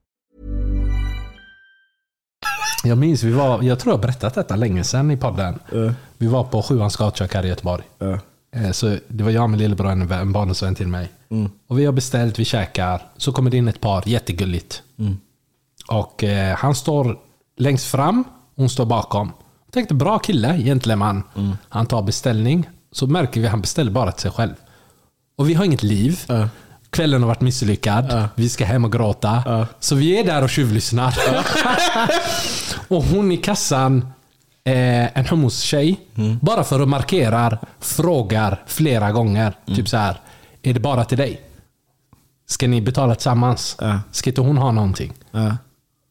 Jag minns, vi var, jag tror jag har berättat detta länge sedan i podden. Vi var på Sjuans gatukök här i Göteborg. Eh, Så det var jag, min lillebror och en, en barndomsvän till mig. Och vi har beställt, vi käkar. Så kommer det in ett par, jättegulligt. Och eh, han står längst fram, hon står bakom. Jag tänkte bra kille, gentleman. Han tar beställning. Så märker vi att han beställer bara till sig själv. Och vi har inget liv. Ja. Kvällen har varit misslyckad. Vi ska hem och gråta. Så vi är där och tjuvlyssnar. och hon i kassan, eh, en hummus-tjej, bara för att markera, frågar flera gånger. Typ så här. Är det bara till dig? Ska ni betala tillsammans? Ja. Ska inte hon ha någonting? Ja.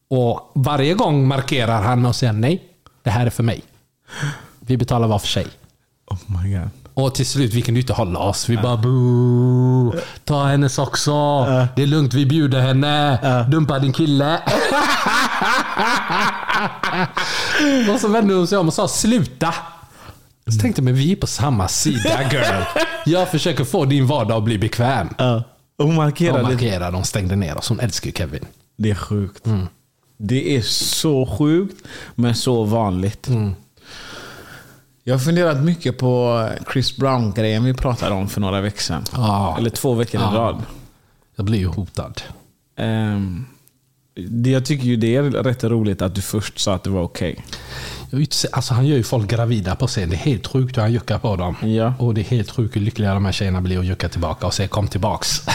Och varje gång markerar han att säga nej. Det här är för mig. Vi betalar var för sig. Oh my god. Och till slut, vi kunde ju inte hålla oss. Vi bara boo. Ta hennes också. Det är lugnt, vi bjuder henne. Dumpa din kille. och så vände hon sig om och sa sluta. Så tänkte jag, men vi är på samma sida girl. Jag försöker få din vardag att bli bekväm. Och hon markerade. markerade, de stängde ner oss. Hon älskar ju Kevin. Det är sjukt. Det är så sjukt, men så vanligt. Jag har funderat mycket på Chris Brown-grejen vi pratade om för några veckor sedan. Ja. Eller två veckor i Ja. rad. Jag blir ju hotad. Ehm, det, jag tycker ju det är rätt roligt att du först sa att det var okej. Utse- Alltså han gör ju folk gravida på scen. Det är helt sjukt hur han juckar på dem. Ja. Och det är helt sjukt hur lyckliga de här tjejerna blir att jucka tillbaka och säga kom tillbaks.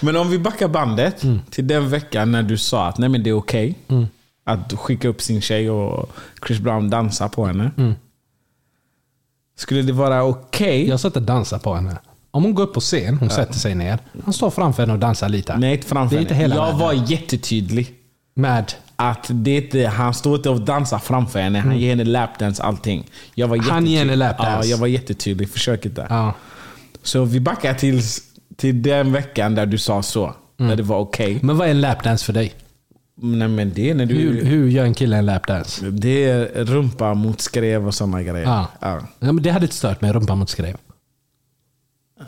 men om vi backar bandet till den veckan när du sa att nej men det är okej att skicka upp sin tjej och Chris Brown dansar på henne. Skulle det vara okej? Jag satt och dansade på henne. Om hon går upp på scen, hon sätter sig ner. Han står framför henne och dansar lite. Nej, inte framför Det är inte henne. hela Jag världen. var jättetydlig. Med. Att det är inte, han står inte och dansar framför henne. Han ger henne lapdance, allting. Jag var Mm. Han ger henne lapdance. Ja, jag var jättetydlig. Försök inte. Ja. Så vi backar till, till den veckan där du sa så. Mm. Där det var okej. Men vad är en lapdance för dig? Nej men det är när du... Hur, hur gör en kille en lapdance? Det är rumpa mot skrev och sådana grejer. Ja. Ja. Ja, men det hade inte stört mig, rumpa mot skrev.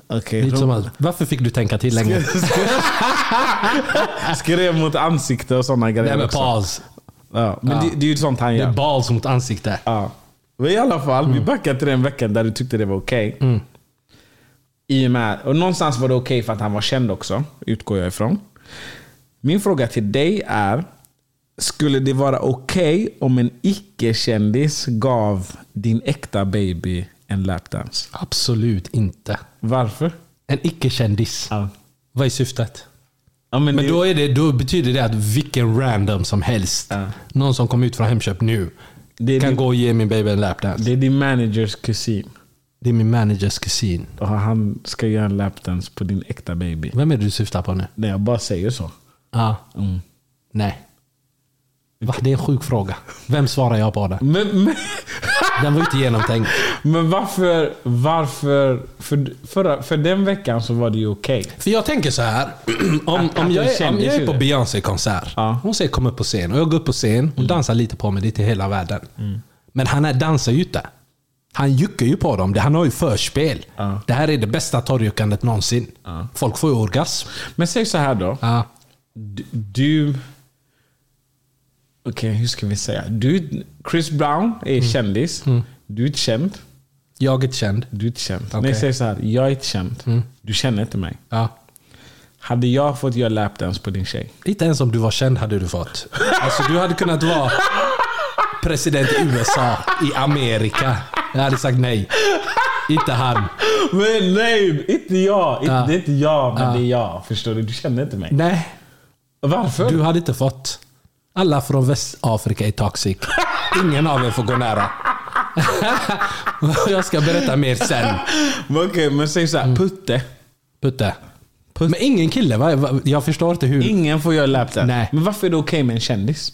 Okej, Lite som att, varför fick du tänka till länge? Skrev mot ansikte och sådana grejer Nej men paus. Ja, men Ja. det, det är ju sånt han Det gör. är balls mot ansikte. Ja. Men i alla fall, Mm. vi backar till den veckan där du tyckte det var okej. I och med, och någonstans var det okej för att han var känd också, utgår jag ifrån. Min fråga till dig är, skulle det vara okej om en icke-kändis gav din äkta baby en lapdance? Absolut inte. Varför? En icke-kändis. Ja. Vad är syftet? Ja, men Men det, då, är det, då betyder det att vilken random som helst, Ja. någon som kom ut från Hemköp nu, kan din, gå och ge min baby en lapdance. det är din managers kusin. Det är min managers kusin. Och han ska göra en lapdance på din äkta baby. Vem är det du syftar på nu? Nej, jag bara säger så. Ja. Mm. Nej. Va? Det är en sjuk fråga. Vem svarar jag på den? Men, men, Den var inte genomtänkt. men varför, varför för, förra, för den veckan så var det ju okej. För jag tänker så här. Om, Att- om, att jag, är, om jag är på det. Beyoncé-konsert. Ja. Hon säger kom upp på scen och jag går upp på scen och dansar lite på mig. Det till hela världen. Men han är, dansar ju inte. Han juckar ju på dem. Det- Han har ju förspel. Ja. Det här är det bästa torrjuckandet någonsin. Folk får ju orgasm. Men säg så här då. Ja. Du... Okej, hur ska vi säga? Du, Chris Brown är kändis. Du är känd. Jag är känd. Du är känd. Okej. Nej, säg så här. Jag är känd. Du känner inte mig. Ja. Hade jag fått göra lapdance på din tjej? Inte ens om du var känd hade du fått. Alltså du hade kunnat vara president i USA, i Amerika. Jag hade sagt nej. Inte han. Men nej, inte jag. Inte, Ja. Det är inte jag, men Ja. det är jag. Förstår du? Du känner inte mig. Nej. Varför? Du hade inte fått. Alla från Västafrika är toxic. Ingen av er får gå nära. Jag ska berätta mer sen. Men Okej, men säg så här. Mm. Putte. Putte. Men ingen kille va? Jag förstår inte hur... Ingen får göra lapdance. Nej. Men varför är det okej med en kändis?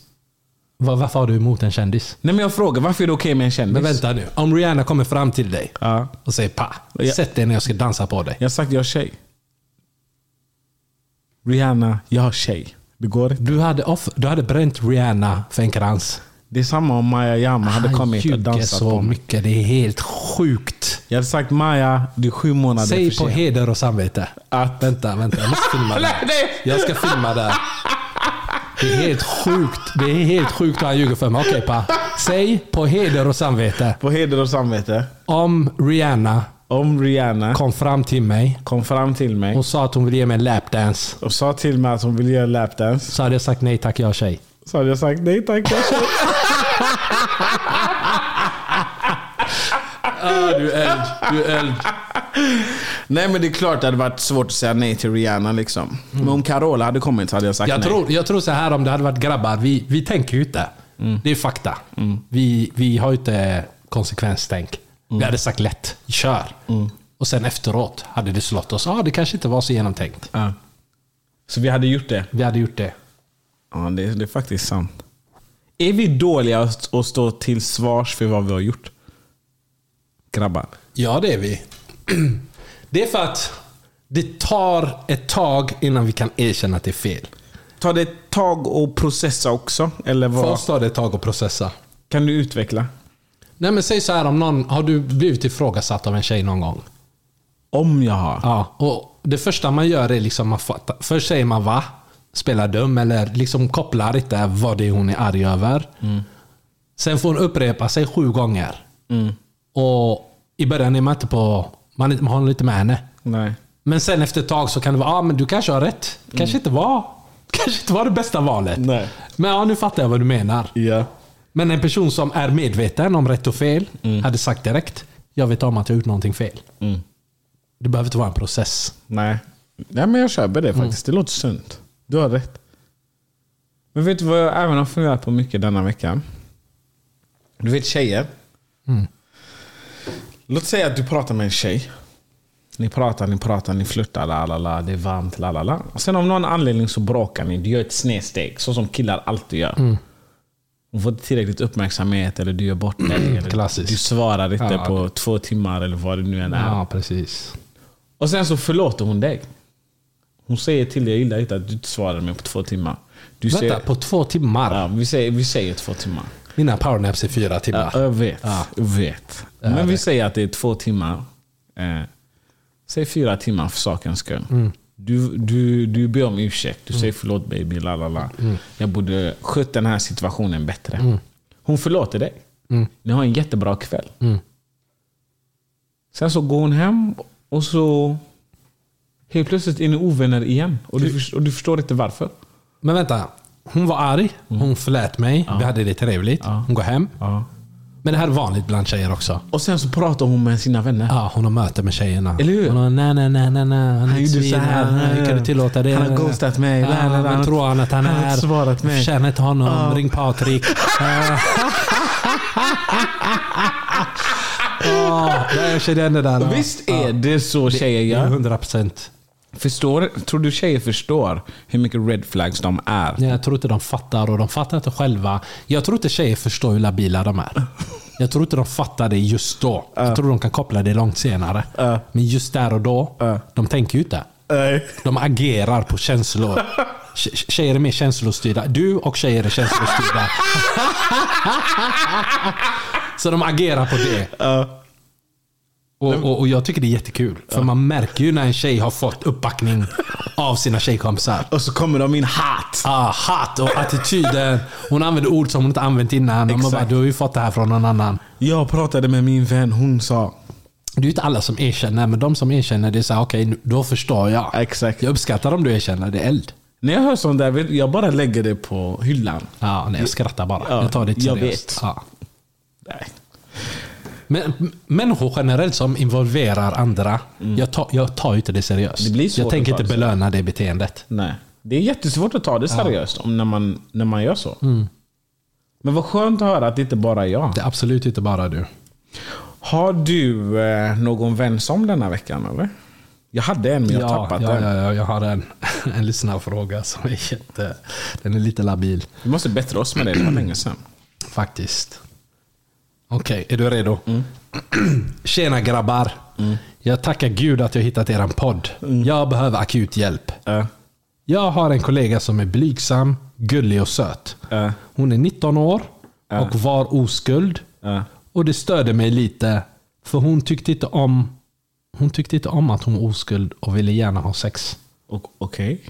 Va- Varför har du emot en kändis? Nej men jag frågar, varför är det okej med en kändis? Men vänta nu. Om Rihanna kommer fram till dig Ja. och säger pa, sätt dig ner jag ska dansa på dig. Jag har sagt jag har tjej. Rihanna, jag har tjej. Det går inte. Du hade, off, du hade bränt Rihanna för en krans. Det är samma om Maja Jama hade kommit och dansat så på mig. mycket. Det är helt sjukt. Jag hade sagt Maja, du är sju månader Säg på heder och samvete. Att- Vänta, vänta. Jag måste filma det. Jag ska filma det. Det är helt sjukt. Det är helt sjukt vad han ljuger för mig. Okej pa. Säg på heder och samvete. På heder och samvete. Om Rihanna Om Rihanna kom fram till mig kom fram till mig och sa att hon ville ge mig en lapdance. och sa till mig att hon ville göra lapdance. Så hade jag sagt nej tack, jag är tjej. Så hade jag sagt nej tack, jag tjej. Ah, du är eld. Du är eld. Nej men det är klart det hade varit svårt att säga nej till Rihanna liksom. Men om Carola hade kommit så hade jag sagt Jag nej. tror, jag tror så här om det hade varit grabbar. Vi, vi tänker ju inte. Det är fakta. Vi, vi har ju inte konsekvenstänk. Vi hade sagt lätt, kör. Och sen efteråt hade det slått oss. Ja, det kanske inte var så genomtänkt. Ja. Så vi hade gjort det? Vi hade gjort det. Ja, det, det är faktiskt sant. Är vi dåliga att att stå till svars för vad vi har gjort? Grabbar. Ja, det är vi. Det är för att det tar ett tag innan vi kan erkänna att det är fel. Tar det ett tag att processa också? Eller vad? Först tar det ett tag att processa. Kan du utveckla? Nej men säg så här om någon, har du blivit ifrågasatt av en tjej någon gång? Om jag har. Ja, och det första man gör är liksom att fatta. Först säger man va? Spelar dum eller liksom kopplar inte vad det är hon är arg över. Sen får hon upprepa sig sju gånger. Och i början är man inte på... Man, man håller inte med henne. Nej. Men sen efter ett tag så kan det vara, ah, men du kanske har rätt. Kanske inte var kanske inte var det bästa valet. Nej. Men ja, nu fattar jag vad du menar. Ja. Men en person som är medveten om rätt och fel hade sagt direkt, jag vet om att jag har gjort någonting fel. Det behöver inte vara en process. Nej. Nej, men jag köper det faktiskt. Det låter sunt. Du har rätt. Men vet du vad jag även har funderat på mycket denna veckan? Du vet tjejer. Låt säga att du pratar med en tjej. Ni pratar, ni pratar, ni flörtar, la la la, det är varmt, la la la. Och sen av någon anledning så bråkar ni. Du gör ett snedsteg, så som killar alltid gör. Hon får inte tillräckligt uppmärksamhet eller du gör bort dig. eller Klassiskt. Du svarar inte Ja, på två timmar eller vad det nu än är. Ja, precis. Och sen så förlåter hon dig. Hon säger till dig, jag gillar inte att du inte svarade mig på två timmar. Du Vänta, säger, på två timmar? ja, vi, säger, vi säger två timmar. Mina powernaps är fyra timmar. Ja, jag vet. Ja. Jag vet. Men vi säger att det är två timmar. Eh, säg fyra timmar för sakens skull. Mm. Du, du, du ber om ursäkt. Du säger förlåt baby, la la la. Mm. Jag borde skött den här situationen bättre. Hon förlåter dig. Mm. Ni har en jättebra kväll. Sen så går hon hem och så helt plötsligt är ni ovänner igen. Och du, och du förstår inte varför. Men vänta. Hon var arg. Hon förlät mig. Vi hade det trevligt. Hon går hem. Ja. Men det här är vanligt bland tjejer också. Och sen så pratar hon med sina vänner. Ja, hon har möte med tjejerna. Eller hur? Hon har, nej, nej, nej, nej, nej. Han, är Han gjorde så här. Nej, Hur kan du tillåta det? Han har ghostat mig. Ja, La, la, la. Han har- tror han att han han har är? inte svarat mig. Känner inte honom. Ja. Ring Patrik. Ja, jag känner igen det där. Visst är det så tjejer gör? 100 procent. Förstår, tror du tjejer förstår hur mycket red flags de är? Jag tror inte de fattar och de fattar inte själva. Jag tror inte tjejer förstår hur labila de är. Jag tror inte de fattar det just då. Jag tror de kan koppla det långt senare. Men just där och då, de tänker ju inte. De agerar på känslor. Tje- Tjejer är mer känslostyrda. Du och tjejer är känslostyrda. Så de agerar på det. Och, och, och jag tycker det är jättekul. För man märker ju när en tjej har fått uppbackning av sina tjejkompisar. Och så kommer de in hat. Ah, hat och attityden. Hon använder ord som hon inte använt innan. Och man bara, du har ju fått det här från någon annan. Jag pratade med min vän, hon sa... Det är inte alla som erkänner, men de som erkänner, det är såhär, okej, nu- då förstår jag. Exakt. Jag uppskattar om du erkänner, det är eld. När jag hör sånt där, jag bara lägger det på hyllan. Ja, nej, jag skrattar bara. Ja, jag tar det inte jag seriöst. vet. Ja. Nej. Men människor generellt som involverar andra, jag, tar, jag tar inte det seriöst. Mm. Det jag tänker inte belöna det beteendet. Nej. Det är jättesvårt att ta det seriöst om när, man, när man gör så. Mm. Men vad skönt att höra att det inte bara är jag. Det är absolut inte bara du. Har du eh, någon vän som denna veckan eller? Jag hade en men jag har ja, tappat ja, den. ja, ja, jag har en, en lyssnarfråga som är jätte... Den är lite labil. Vi måste bättra oss med det, det var länge sedan. Faktiskt. Okej, är du redo? Tjena grabbar. Jag tackar gud att jag hittat er podd. Jag behöver akut hjälp. Uh, Jag har en kollega som är blygsam, gullig och söt. uh, Hon är 19 år och var oskuld. uh. Och det störde mig lite. För hon tyckte inte om hon tyckte inte om att hon var oskuld och ville gärna ha sex. Och- Okej,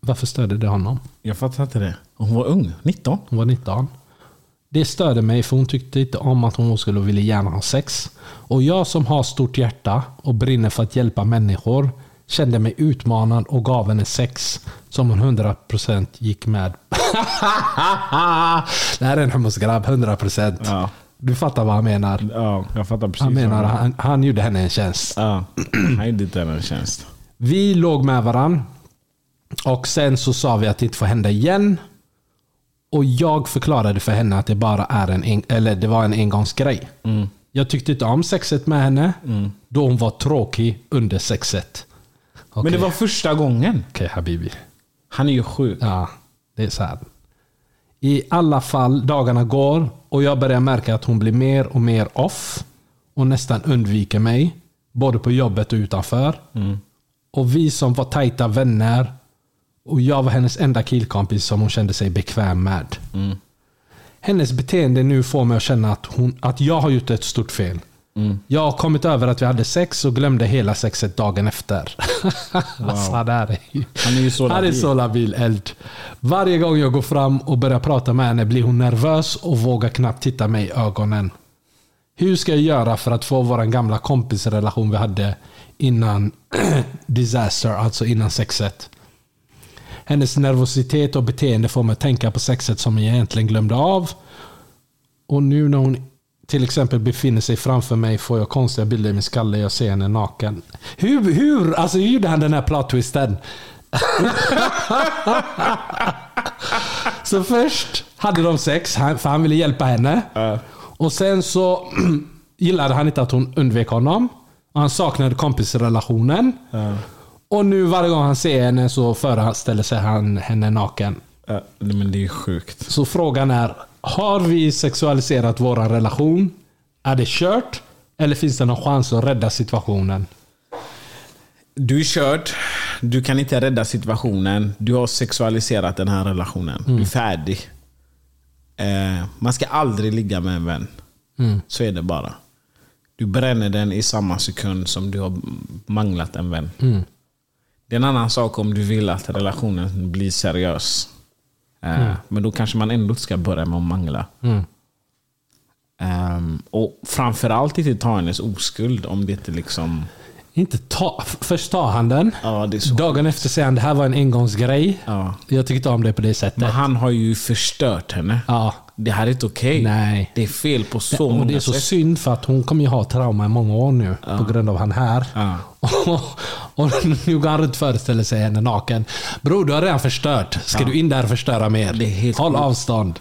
Varför störde det honom? jag fattar inte det. Hon var ung, 19. Hon var 19. Det störde mig för hon tyckte inte om att hon skulle ville gärna ha sex. Och jag som har stort hjärta och brinner för att hjälpa människor kände mig utmanad och gav henne sex som hon 100% gick med. det här är en hummusgrabb, 100%. Ja. Du fattar vad han menar. Ja, jag fattar precis. Han menar han, han gjorde henne en tjänst. Ja, han gjorde inte henne en tjänst. Vi låg med varann. Och sen så sa vi att det inte får hända igen. Och jag förklarade för henne att det bara är en, eller det var en engångsgrej. Jag tyckte inte om sexet med henne. Då hon var tråkig under sexet. Okej, Men det var första gången. Okej habibi. Han är ju sjuk. Ja, det är så här. I alla fall, dagarna går och jag börjar märka att hon blir mer och mer off. Och nästan undviker mig. Både på jobbet och utanför. Och vi som var tajta vänner. Och jag var hennes enda killkompis som hon kände sig bekväm med. Hennes beteende nu får mig att känna att, hon, att jag har gjort ett stort fel. Jag har kommit över att vi hade sex och glömde hela sexet dagen efter. alltså, han är, Han är ju så han är labil. så labil eld. Varje gång jag går fram och börjar prata med henne blir hon nervös och vågar knappt titta mig i ögonen. Hur ska jag göra för att få vår gamla kompisrelation vi hade innan disaster, alltså innan sexet? Hennes nervositet och beteende får mig att tänka på sexet som jag egentligen glömde av. Och nu när hon till exempel befinner sig framför mig får jag konstiga bilder i min skalle. Jag ser henne naken. Hur, hur, alltså hur gjorde han den här plot twisten? så först hade de sex, för han ville hjälpa henne. Och sen så gillade han inte att hon undvek honom. Han saknade kompisrelationen. Och nu varje gång han ser henne så föreställer sig han henne naken. Ja, men det är ju sjukt. Så frågan är, har vi sexualiserat vår relation? Är det kört? Eller finns det någon chans att rädda situationen? Du är körd. Du kan inte rädda situationen. Du har sexualiserat den här relationen. Du är färdig. Eh, man ska aldrig ligga med en vän. Så är det bara. Du bränner den i samma sekund som du har manglat en vän. Det är en annan sak om du vill att relationen blir seriös. Eh, Men då kanske man ändå ska börja med att mangla. Ehm, och framförallt inte ta hennes oskuld om det inte liksom... Inte ta, först tar han den. Ja, det. Dagen efter säger han det här var en engångsgrej. Ja. Jag tycker inte om det på det sättet. Men han har ju förstört henne. Ja. Det här är inte okej. Nej. Det är fel på så och många det är så sätt. synd för att hon kommer ju ha trauma i många år nu på grund av han här. Ja. Och, och nu går han runt föreställer sig henne naken. Bror, du har redan förstört. Ska du in där och förstöra mer? Det är helt Håll sjukt. avstånd.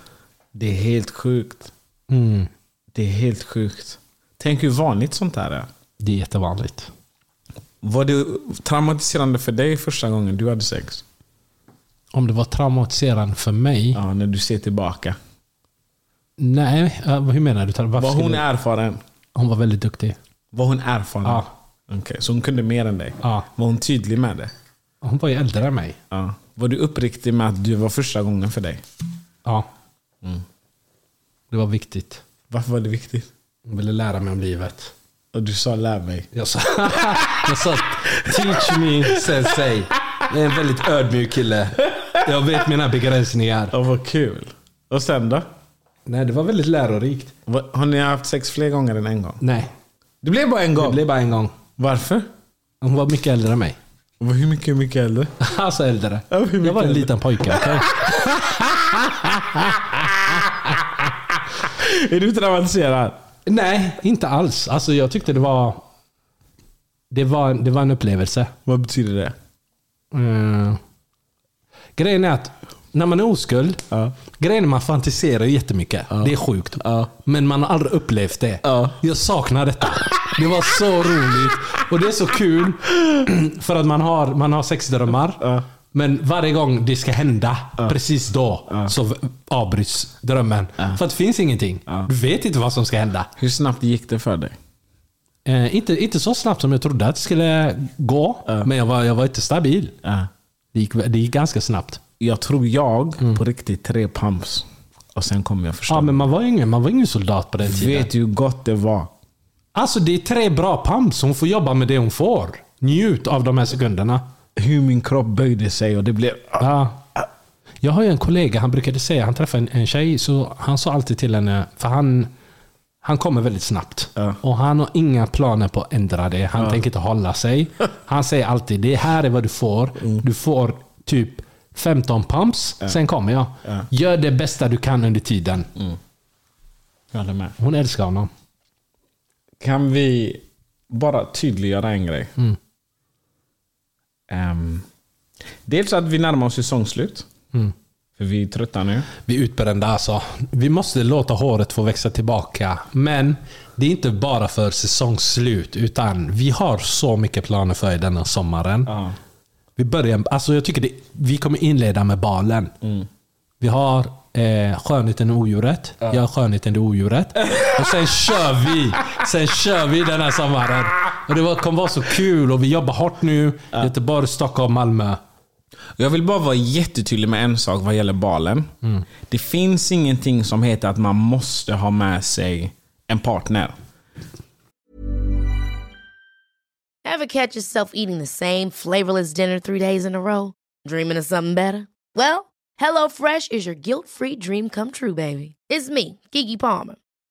Det är helt sjukt. Mm. Det är helt sjukt. Tänk hur vanligt sånt här är. Det är jättevanligt. Var det traumatiserande för dig första gången du hade sex? Om det var traumatiserande för mig? Ja, när du ser tillbaka. Nej, eh, hur menar du? Varför Var hon skulle- erfaren? hon var väldigt duktig. Var hon erfaren? Ja. Okej, så hon kunde mer än dig? Ja. Var hon tydlig med det? Hon var ju äldre än mig. Ja. Var du uppriktig med att du var första gången för dig? Ja. Det var viktigt. Varför var det viktigt? Hon ville lära mig om livet. Och du sa lär mig. Jag sa, jag sa teach me sensei. Jag är en väldigt ödmjuk kille. Jag vet mina begränsningar. Ja, vad kul. Och sen då? Nej, det var väldigt lärorikt. Va- Har ni haft sex fler gånger än en gång? Nej, Det blev bara en det gång? blev bara en gång. Varför? Hon var mycket äldre än mig. Hur mycket, hur mycket äldre? Alltså äldre. Ja, hur mycket Jag var en äldre? liten pojke. okej? Är du traumatiserad? Nej, inte alls. Alltså jag tyckte det var... Det var, det var en upplevelse. Vad betyder det? Mm. Grejen är att när man är oskuld, Ja. grejen är man fantiserar jättemycket. Det är sjukt. Men man har aldrig upplevt det. Ja. Jag saknar detta. Det var så roligt. Och det är så kul. För att man har, man har sexdrömmar. Men varje gång det ska hända, precis då, så avbryts drömmen. För att det finns ingenting. Du vet inte vad som ska hända. Hur snabbt gick det för dig? Eh, inte, inte så snabbt som jag trodde att det skulle gå. Men jag var, jag var inte stabil. Det gick, det gick ganska snabbt. Jag tror jag på riktigt tre pumps. Och sen kommer jag förstå. Ja, men man var ingen, man var ingen soldat på den tiden. Vet du hur gott det var? Alltså det är tre bra pumps. Hon får jobba med det hon får. Njut av de här sekunderna. Hur min kropp böjde sig och det blev... Ja. Jag har ju en kollega, han brukade säga, han träffade en, en tjej, så han sa alltid till henne, för han, han kommer väldigt snabbt. Ja. Och han har inga planer på att ändra det. Han tänker inte hålla sig. Han säger alltid, det här är vad du får. Du får typ 15 pumps, sen kommer jag. Gör det bästa du kan under tiden. Jag håller med. Hon älskar honom. Kan vi bara tydliggöra en grej? Ehm, dels att vi närmar oss säsongslut. För vi är trötta nu. Vi är utbrända alltså. Vi måste låta håret få växa tillbaka. Men det är inte bara för säsongsslut. Utan vi har så mycket planer för denna sommaren. Ja. Vi börjar, alltså jag tycker det, vi kommer inleda med balen. Vi har eh, skönheten och odjuret. Jag har skönheten och odjuret. Och sen kör vi. Sen kör vi den här sommaren. Och det var- kommer vara så kul och vi jobbar hårt nu. Göteborg, Stockholm, Malmö. Jag vill bara vara jättetydlig med en sak vad gäller balen. Det finns ingenting som heter att man måste ha med sig en partner. Ever catch yourself eating the same flavorless dinner three days in a row? Dreaming of something better? Well, HelloFresh is your guilt-free dream come true, baby. It's me, Kiki Palmer.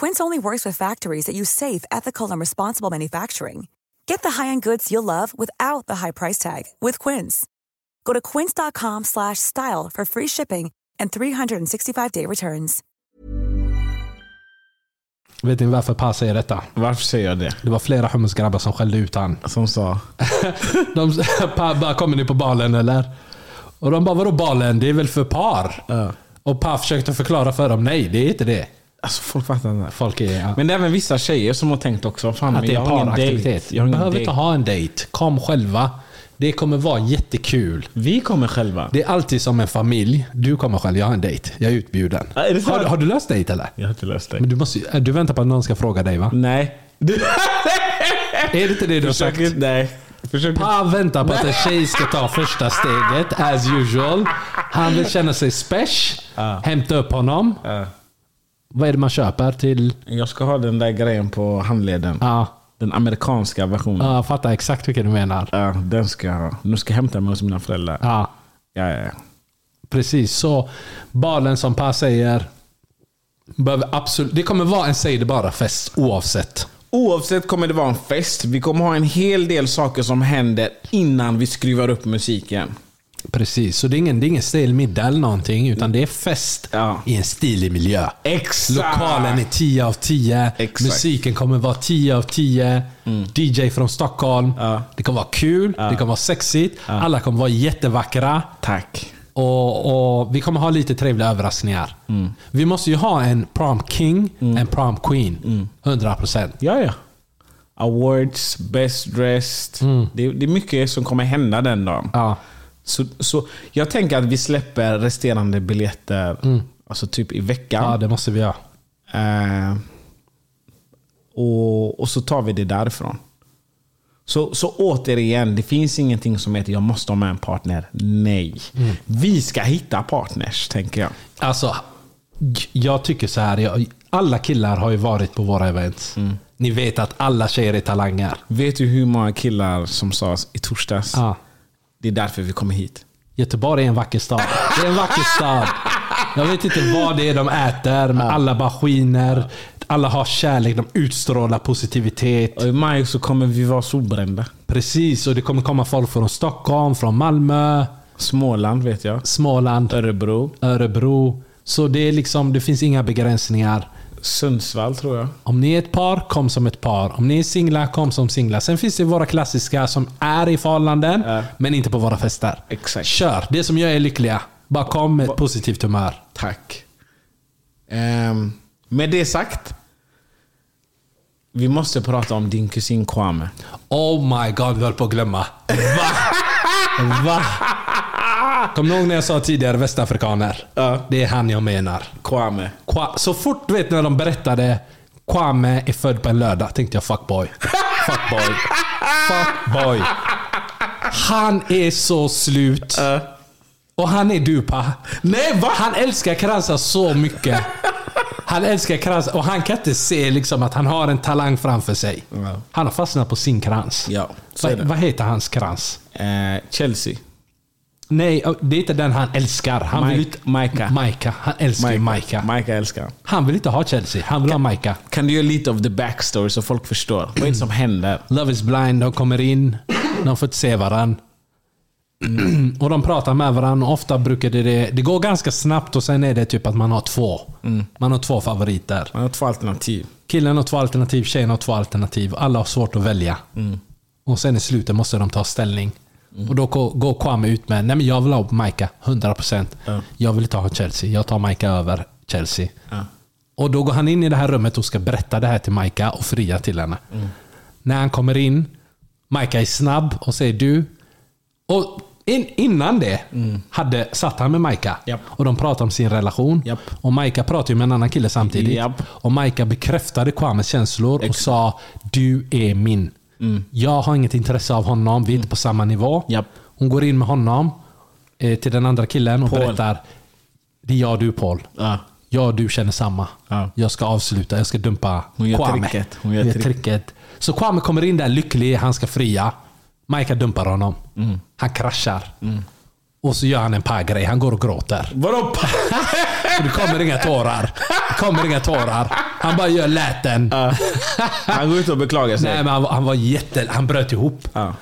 Quince only works with factories that use safe, ethical, and responsible manufacturing. Get the high-end goods you'll love without the high price tag with Quince. Go to quince.com slash style for free shipping and 365-day returns. Vet ni varför Pa säger detta? Varför säger jag det? Det var flera hummusgrabbar som skällde ut han. Som sa... De pa, bara, kommer ni på balen eller? Och de bara, vadå balen? Det är väl för par? Ja. Och Pa försökte förklara för dem, nej det är inte det. Alltså folk fattar inte. Folk är... Ja. Men det är även vissa tjejer som har tänkt också, fan Att det är jag har ingen paraktivitet. dejt. Jag har ingen behöver dejt. inte ha en dejt. Kom själva. Det kommer vara jättekul. Vi kommer själva. Det är alltid som en familj. Du kommer själv, jag har en dejt. Jag är utbjuden. Ja, är har, du- har du löst dejt eller? Jag har inte löst det. Men du, måste, ju- du väntar på att någon ska fråga dig va? Nej. Du... Är det inte det du har sagt? Nej. Försök Pa väntar på att en tjej ska ta första steget, as usual. Han vill känna sig special. Hämta upp honom. Ja. Vad är det man köper till... Jag ska ha den där grejen på handleden. Ja, Den amerikanska versionen. ja, jag fattar exakt vilken du menar. Ja, den ska jag ha. Nu ska jag hämta mig hos mina föräldrar. Ja, Ja, ja, ja. precis. Så balen som Pa säger, behöver absolut, det kommer vara en säg det bara fest oavsett. Oavsett kommer det vara en fest. Vi kommer ha en hel del saker som händer innan vi skruvar upp musiken. Precis, så det är ingen, det är ingen stel middag eller någonting, utan det är fest Ja. i en stilig miljö. Exakt! Lokalen är 10 av 10. Exakt. Musiken kommer vara 10 av 10. DJ från Stockholm. Ja. Det kommer vara kul, det kommer vara sexigt. Alla kommer vara jättevackra. Tack. Och, och Vi kommer ha lite trevliga överraskningar. Vi måste ju ha en prom king, en prom queen. 100%. Ja, ja. Awards, best dressed. Det, det är mycket som kommer hända den dagen. Ja. Så, så jag tänker att vi släpper resterande biljetter alltså typ i veckan. ja, det måste vi göra. Eh, och, och så tar vi det därifrån. Så, så återigen, det finns ingenting som heter jag måste ha med en partner. Nej. Vi ska hitta partners, tänker jag. Alltså, jag tycker så här. Jag, alla killar har ju varit på våra events. Ni vet att alla tjejer är talanger. Vet du hur många killar som sa i torsdags? Ja. Det är därför vi kommer hit. Göteborg är en vacker stad. Det är en vacker stad. Jag vet inte vad det är de äter, men alla bara skiner. Alla har kärlek, de utstrålar positivitet. Och I maj så kommer vi vara solbrända. Precis, och det kommer komma folk från Stockholm, från Malmö, Småland vet jag. Småland, Örebro. Örebro. Så det är liksom, det finns inga begränsningar. Sundsvall tror jag. Om ni är ett par, kom som ett par. Om ni är singlar, kom som singlar. Sen finns det våra klassiska som är i förhållanden, Ja. men inte på våra fester. Exakt. Kör! Det som gör er lyckliga. Bara kom med ett positivt humör. Tack. Ehm, med det sagt. Vi måste prata om din kusin Kwame. Oh my god, vi höll på att glömma. Va? Va? Kommer ni ihåg när jag sa tidigare västafrikaner? Ja. Det är han jag menar. Kwame. Kwa- Så fort du vet när de berättade Kwame är född på en lördag tänkte jag fuckboy. Fuckboy. Fuckboy. Han är så slut. Och han är dupa. Nej va? Han älskar kransar så mycket. Han älskar kransar och han kan inte se liksom att han har en talang framför sig. Han har fastnat på sin krans. Ja, Va, vad heter hans krans? Eh, Chelsea. Nej, det är inte den han älskar. Han vill Mike- inte... Maika. Maika. Han älskar ju Maika. Maika älskar han. Vill inte ha Chelsea. Han vill ha Maika. Kan du göra lite av the backstory så folk förstår? Vad är det som händer? Love is blind. De kommer in. De får inte se varandra. Och de pratar med varandra. Ofta brukar det, det... Det går ganska snabbt och sen är det typ att man har två. Man har två favoriter. Man har två alternativ. Killen har två alternativ, tjejen har två alternativ. Alla har svårt att välja. Och sen i slutet måste de ta ställning. Och då går- Kwame ut med Nej men jag vill ha Maika, 100%. Jag vill inte ha Chelsea. Jag tar Maika över Chelsea. Och då går han in i det här rummet och ska berätta det här till Maika och fria till henne. När han kommer in, Maika är snabb och säger du. Och in, innan det hade, satt han med Maika. Japp. Och de pratade om sin relation. Japp. Och Maika pratade med en annan kille samtidigt. Japp. Och Maika bekräftade Kwames känslor och sa Du är min. Jag har inget intresse av honom. Vi är inte på samma nivå. Japp. Hon går in med honom eh, till den andra killen och Paul. berättar Det är jag och du Paul. Ja. Jag och du känner samma. Ja. Jag ska avsluta. Jag ska dumpa Hon gör Kwame. tricket. Hon gör trick. tricket. Så Kwame kommer in där lycklig. Han ska fria. Maika dumpar honom. Mm. Han kraschar. Och så gör han en par-grej. Han går och gråter. Vadå? Det kommer inga tårar. Det kommer inga tårar. Han bara gör läten. Han går ut och beklagar sig. Nej, men han, han var jätte... Han bröt ihop. Ja.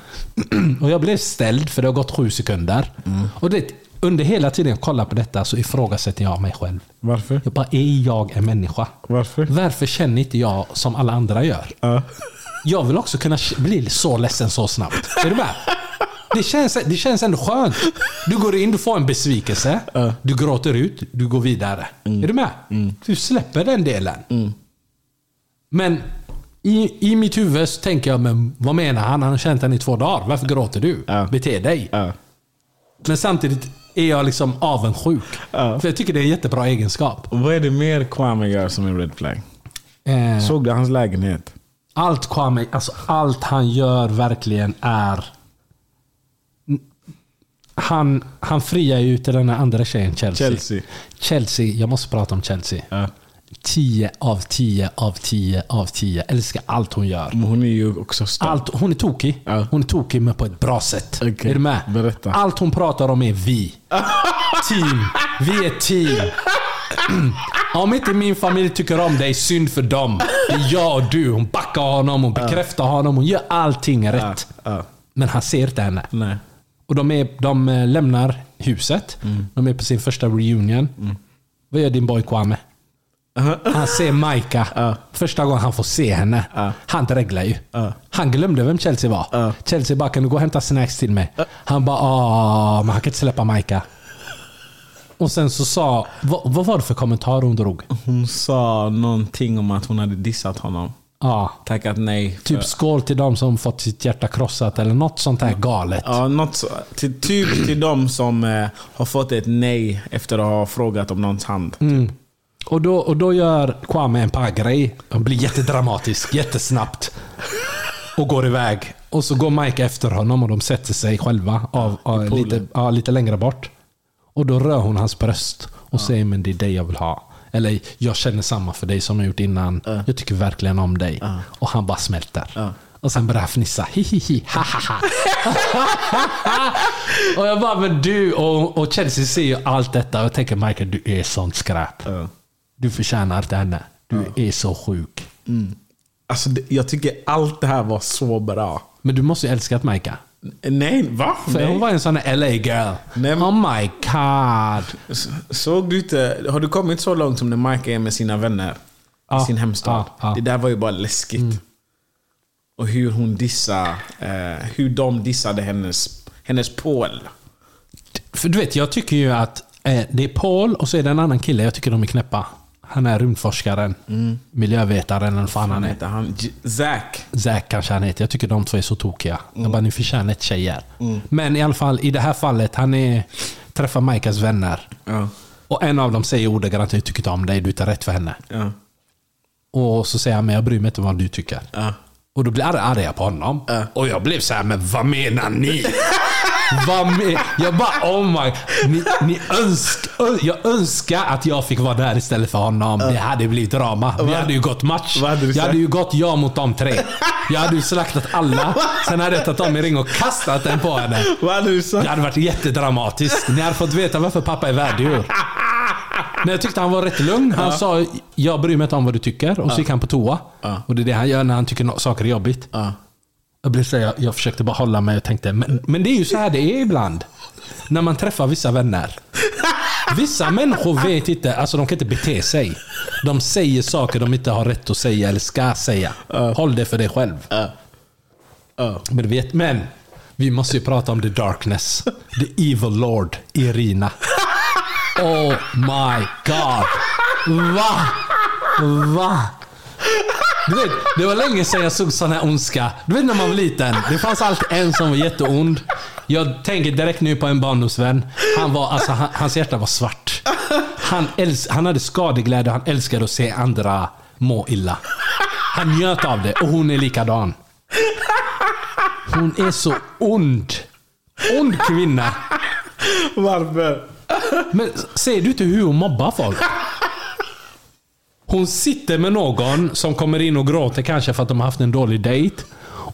Och jag blev ställd för det har gått sju sekunder. Och det, under hela tiden jag kollar på detta så ifrågasätter jag mig själv. Varför? Jag bara, är jag en människa? Varför? Varför känner inte jag som alla andra gör? Ja. Jag vill också kunna bli så ledsen så snabbt. Är du med? Det känns, det känns ändå skönt. Du går in, du får en besvikelse. Du gråter ut, du går vidare. Är du med? Du släpper den delen. Men i, i mitt huvud så tänker jag, men vad menar han? Han har känt den i två dagar. Varför gråter du? Ja. Bete dig. Ja. Men samtidigt är jag liksom avundsjuk. Ja. För jag tycker det är en jättebra egenskap. Vad är det mer Kwame gör som är red flag? Eh, Såg du hans lägenhet? Allt Kwame, alltså allt han gör verkligen är... Han, han friar ju till den här andra tjejen, Chelsea. Chelsea. Chelsea, jag måste prata om Chelsea. Ja. 10 av 10 av 10 av 10. Älskar allt hon gör. Men hon är ju också stark. Allt, hon är tokig. Ja. Hon är tokig men på ett bra sätt. Okej, Är du med? berätta. Allt hon pratar om är vi. team. Vi är team. Om inte min familj tycker om dig, synd för dem. Det är jag och du. Hon backar honom, hon bekräftar honom, hon gör allting rätt. ja. Men han ser inte henne. Nej. Och de, är, de eh, lämnar huset. Mm. De är på sin första reunion. Vad gör din boy Kwame? Han ser Maika. Första gången han får se henne. Han dreglar ju. Han glömde vem Chelsea var. Chelsea bara, kan du gå och hämta snacks till mig? Han bara, ah, men han kan inte släppa Maika. Och sen så sa, vad, vad var det för kommentar hon drog? Hon sa någonting om att hon hade dissat honom. Ja, Tackat nej. för- typ skål till de som fått sitt hjärta krossat eller något sånt här galet. Ja, något så, till, typ till de som eh, har fått ett nej efter att ha frågat om någons hand. Och då, och då gör Kwame en par-grej. Han blir jättedramatisk, jättesnabbt. Och går iväg. Och så går Mike efter honom och de sätter sig själva av, av, lite, ja, lite längre bort. Och då rör hon hans bröst och säger men det är dig jag vill ha. Eller jag känner samma för dig som jag gjort innan. Jag tycker verkligen om dig. Och han bara smälter. Och sen börjar han fnissa. Hihihi, ha ha ha. och jag bara, men du och, och Chelsea ser ju allt detta och jag tänker Michael, du är sånt skräp. Du förtjänar inte henne. Du är så sjuk. Alltså, det, jag tycker allt det här var så bra. Men du måste ju älskat Maika. Nej, va? För Nej. hon var en sån här LA girl. Nej, men- Oh my god. Såg du inte, har du kommit så långt som när Mike är med sina vänner Ja, i sin hemstad? ja, ja. Det där var ju bara läskigt. Och hur hon dissade, eh, hur de dissade hennes, hennes Paul. För du vet, jag tycker ju att eh, det är Paul och så är det en annan kille. Jag tycker de är knäppa. Han är rymdforskaren, miljövetaren eller fan han heter han Zack. Zack kanske han heter. Jag tycker de två är så tokiga. Jag bara, ni förtjänar ett tjejer. Men i alla fall, i det här fallet, han är, träffar Maikas vänner. Ja. Och en av dem säger ordagrant, jag tycker inte om dig, du är inte rätt för henne. Ja. Och så säger han, men jag bryr mig inte vad du tycker. Ja. Och då blir alla arga på honom. Och jag blev så här, men vad menar ni? Jag bara oh my. Ni, ni önsk, jag önskar att jag fick vara där istället för honom. Det hade blivit drama. Vi hade ju gått match. Hade jag hade ju gått jag mot de tre. Jag hade ju slaktat alla. Sen hade jag tagit av mig ring och kastat den på henne. Vad hade du sagt? Det hade varit jättedramatiskt. Ni hade fått veta varför pappa är värddjur. Men jag tyckte han var rätt lugn. Han sa jag bryr mig inte om vad du tycker. Och så gick han på toa. Och det är det han gör när han tycker saker är jobbigt. Jag, blev så jag, jag försökte bara hålla mig och tänkte, men, men det är ju så här det är ibland. När man träffar vissa vänner. Vissa människor vet inte, alltså de kan inte bete sig. De säger saker de inte har rätt att säga eller ska säga. Håll det för dig själv. Men du vet, men vi måste ju prata om the darkness. The evil lord, Irina. Oh my god. Va? Va? Du vet, det var länge sedan jag såg sån här ondska. Du vet när man var liten. Det fanns alltid en som var jätteond. Jag tänker direkt nu på en barndomsvän. Han var, alltså, han, hans hjärta var svart. Han, äls, han hade skadeglädje och han älskade att se andra må illa. Han njöt av det och hon är likadan. Hon är så ond. Ond kvinna. Varför? Men ser du inte hur hon mobbar folk? Hon sitter med någon som kommer in och gråter kanske för att de har haft en dålig dejt.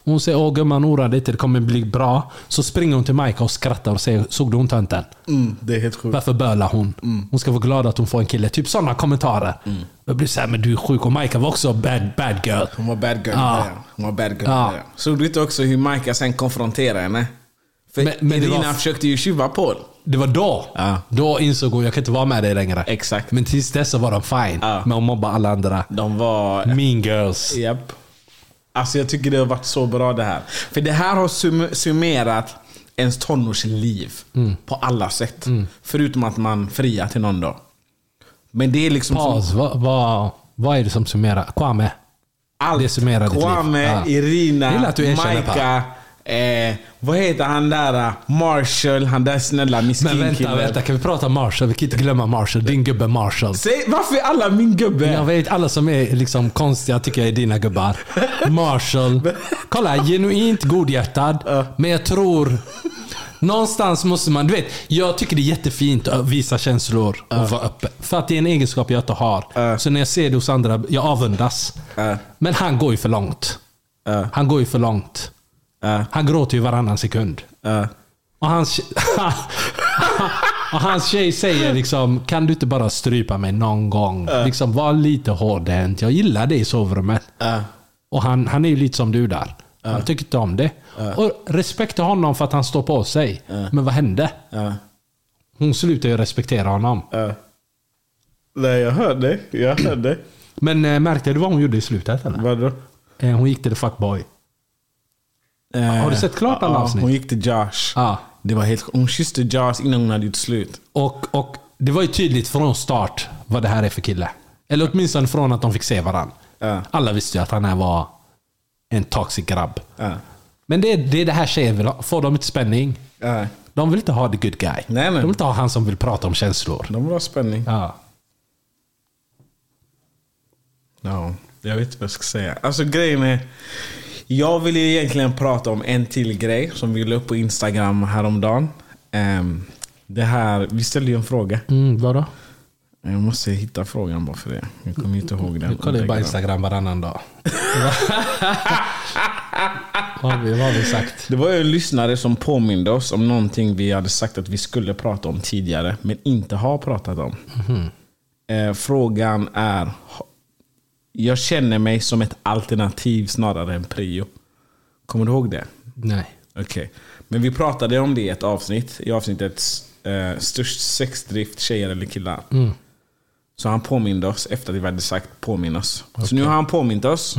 Hon säger åh gumman oroa dig inte, det kommer bli bra. Så springer hon till Majka och skrattar och säger såg du hon tönten? Mm, det är helt sjukt. Varför bölar hon? Hon ska vara glad att hon får en kille. Typ sådana kommentarer. Jag blir såhär, men du är sjuk. Och Majka var också bad, bad girl. Hon var bad girl Ja. Hon var bad girl Ja. Såg du inte också hur Micah sen konfronterade henne? För Men- men Irina var- försökte ju tjuva på det. Var då. Ja. Då insåg hon, jag kan inte vara med dig längre. Exakt. Men tills dess så var de fine. Ja. med att mobba alla andra. De var... Mean girls. Japp. Alltså jag tycker det har varit så bra det här. För det här har sum summerat ens tonårsliv Mm. på alla sätt. Förutom att man friar till någon då. Men det är liksom som Paus. Vad, vad, vad är det som summerar? Kwame? allt. det summerar ditt liv. Kwame. Irina, Maika, eh, vad heter han där? Marshall, han där snälla Men miskin vänta, vänta. Kan vi prata om Marshall? Vi kan inte glömma Marshall. Din gubbe Marshall. Säg, varför är alla min gubbe? Jag vet, alla som är liksom konstiga tycker jag är dina gubbar. Marshall. Kolla, genuint godhjärtad. Men jag tror... Någonstans måste man... Du vet, jag tycker det är jättefint att visa känslor och vara öppen. För att det är en egenskap jag inte har. Så när jag ser det hos andra, jag avundas. Ja. Men han går ju för långt. Han går ju för långt. Han gråter ju varannan sekund. Ja. Och hans, och hans tjej säger liksom, kan du inte bara strypa mig någon gång? Liksom, var lite hårdhänt. Jag gillar det i sovrummet. Och han, han är ju lite som du där. Han tycker inte om det. Och respekt till honom för att han står på sig. Men vad hände? Hon slutar ju respektera honom. Nej, jag hörde. Jag hörde. Men äh, märkte du vad hon gjorde i slutet? Eller? Vadå? Eh, hon gick till the fuckboy. Har du sett klart alla avsnitt? Hon gick till Josh. Ja. Det var helt, hon kysste Josh innan hon hade gjort slut. Och, och det var ju tydligt från start vad det här är för kille. Eller åtminstone från att de fick se varandra. Ja. Alla visste ju att han här var en toxic grabb. Ja. Men det är det, är det här tjejer vill ha. Får de inte spänning? Ja. De vill inte ha the good guy. Nej, nej. De vill inte ha han som vill prata om känslor. De vill ha spänning. Ja. Ja, jag vet inte vad jag ska säga. Alltså grejen är... Jag vill ju egentligen prata om en till grej som vi la upp på Instagram häromdagen. Um, det här, vi ställde ju en fråga. Mm, vadå? Jag måste hitta frågan bara för det. Jag kommer inte ihåg den. Du kollar ju bara Instagram varannan dag. vad, har vi, vad har vi sagt? Det var ju en lyssnare som påminde oss om någonting vi hade sagt att vi skulle prata om tidigare, men inte har pratat om. Eh, frågan är... Jag känner mig som ett alternativ snarare än prio. Kommer du ihåg det? Nej. Okej. Men vi pratade om det i ett avsnitt. I avsnittet eh, Störst sexdrift, tjejer eller killar. Så han påminde oss efter att vi hade sagt påminn oss. Så nu har han påmint oss.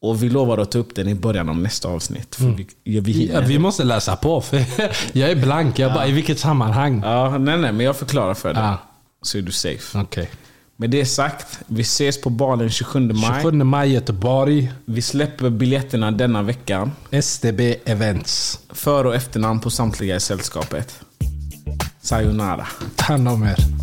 Och vi lovar att ta upp den i början av nästa avsnitt. För vi, ja, vi, Ja, vi måste läsa på. För jag är blank. Jag bara, i vilket sammanhang? Ja, nej, nej, men jag förklarar för dig. Ja. Så är du safe. Okej. Med det sagt, vi ses på balen 27 maj. 27 maj Göteborg. Vi släpper biljetterna denna veckan. STB Events. För och efternamn på samtliga i sällskapet. Sayonara. Ta hand om er.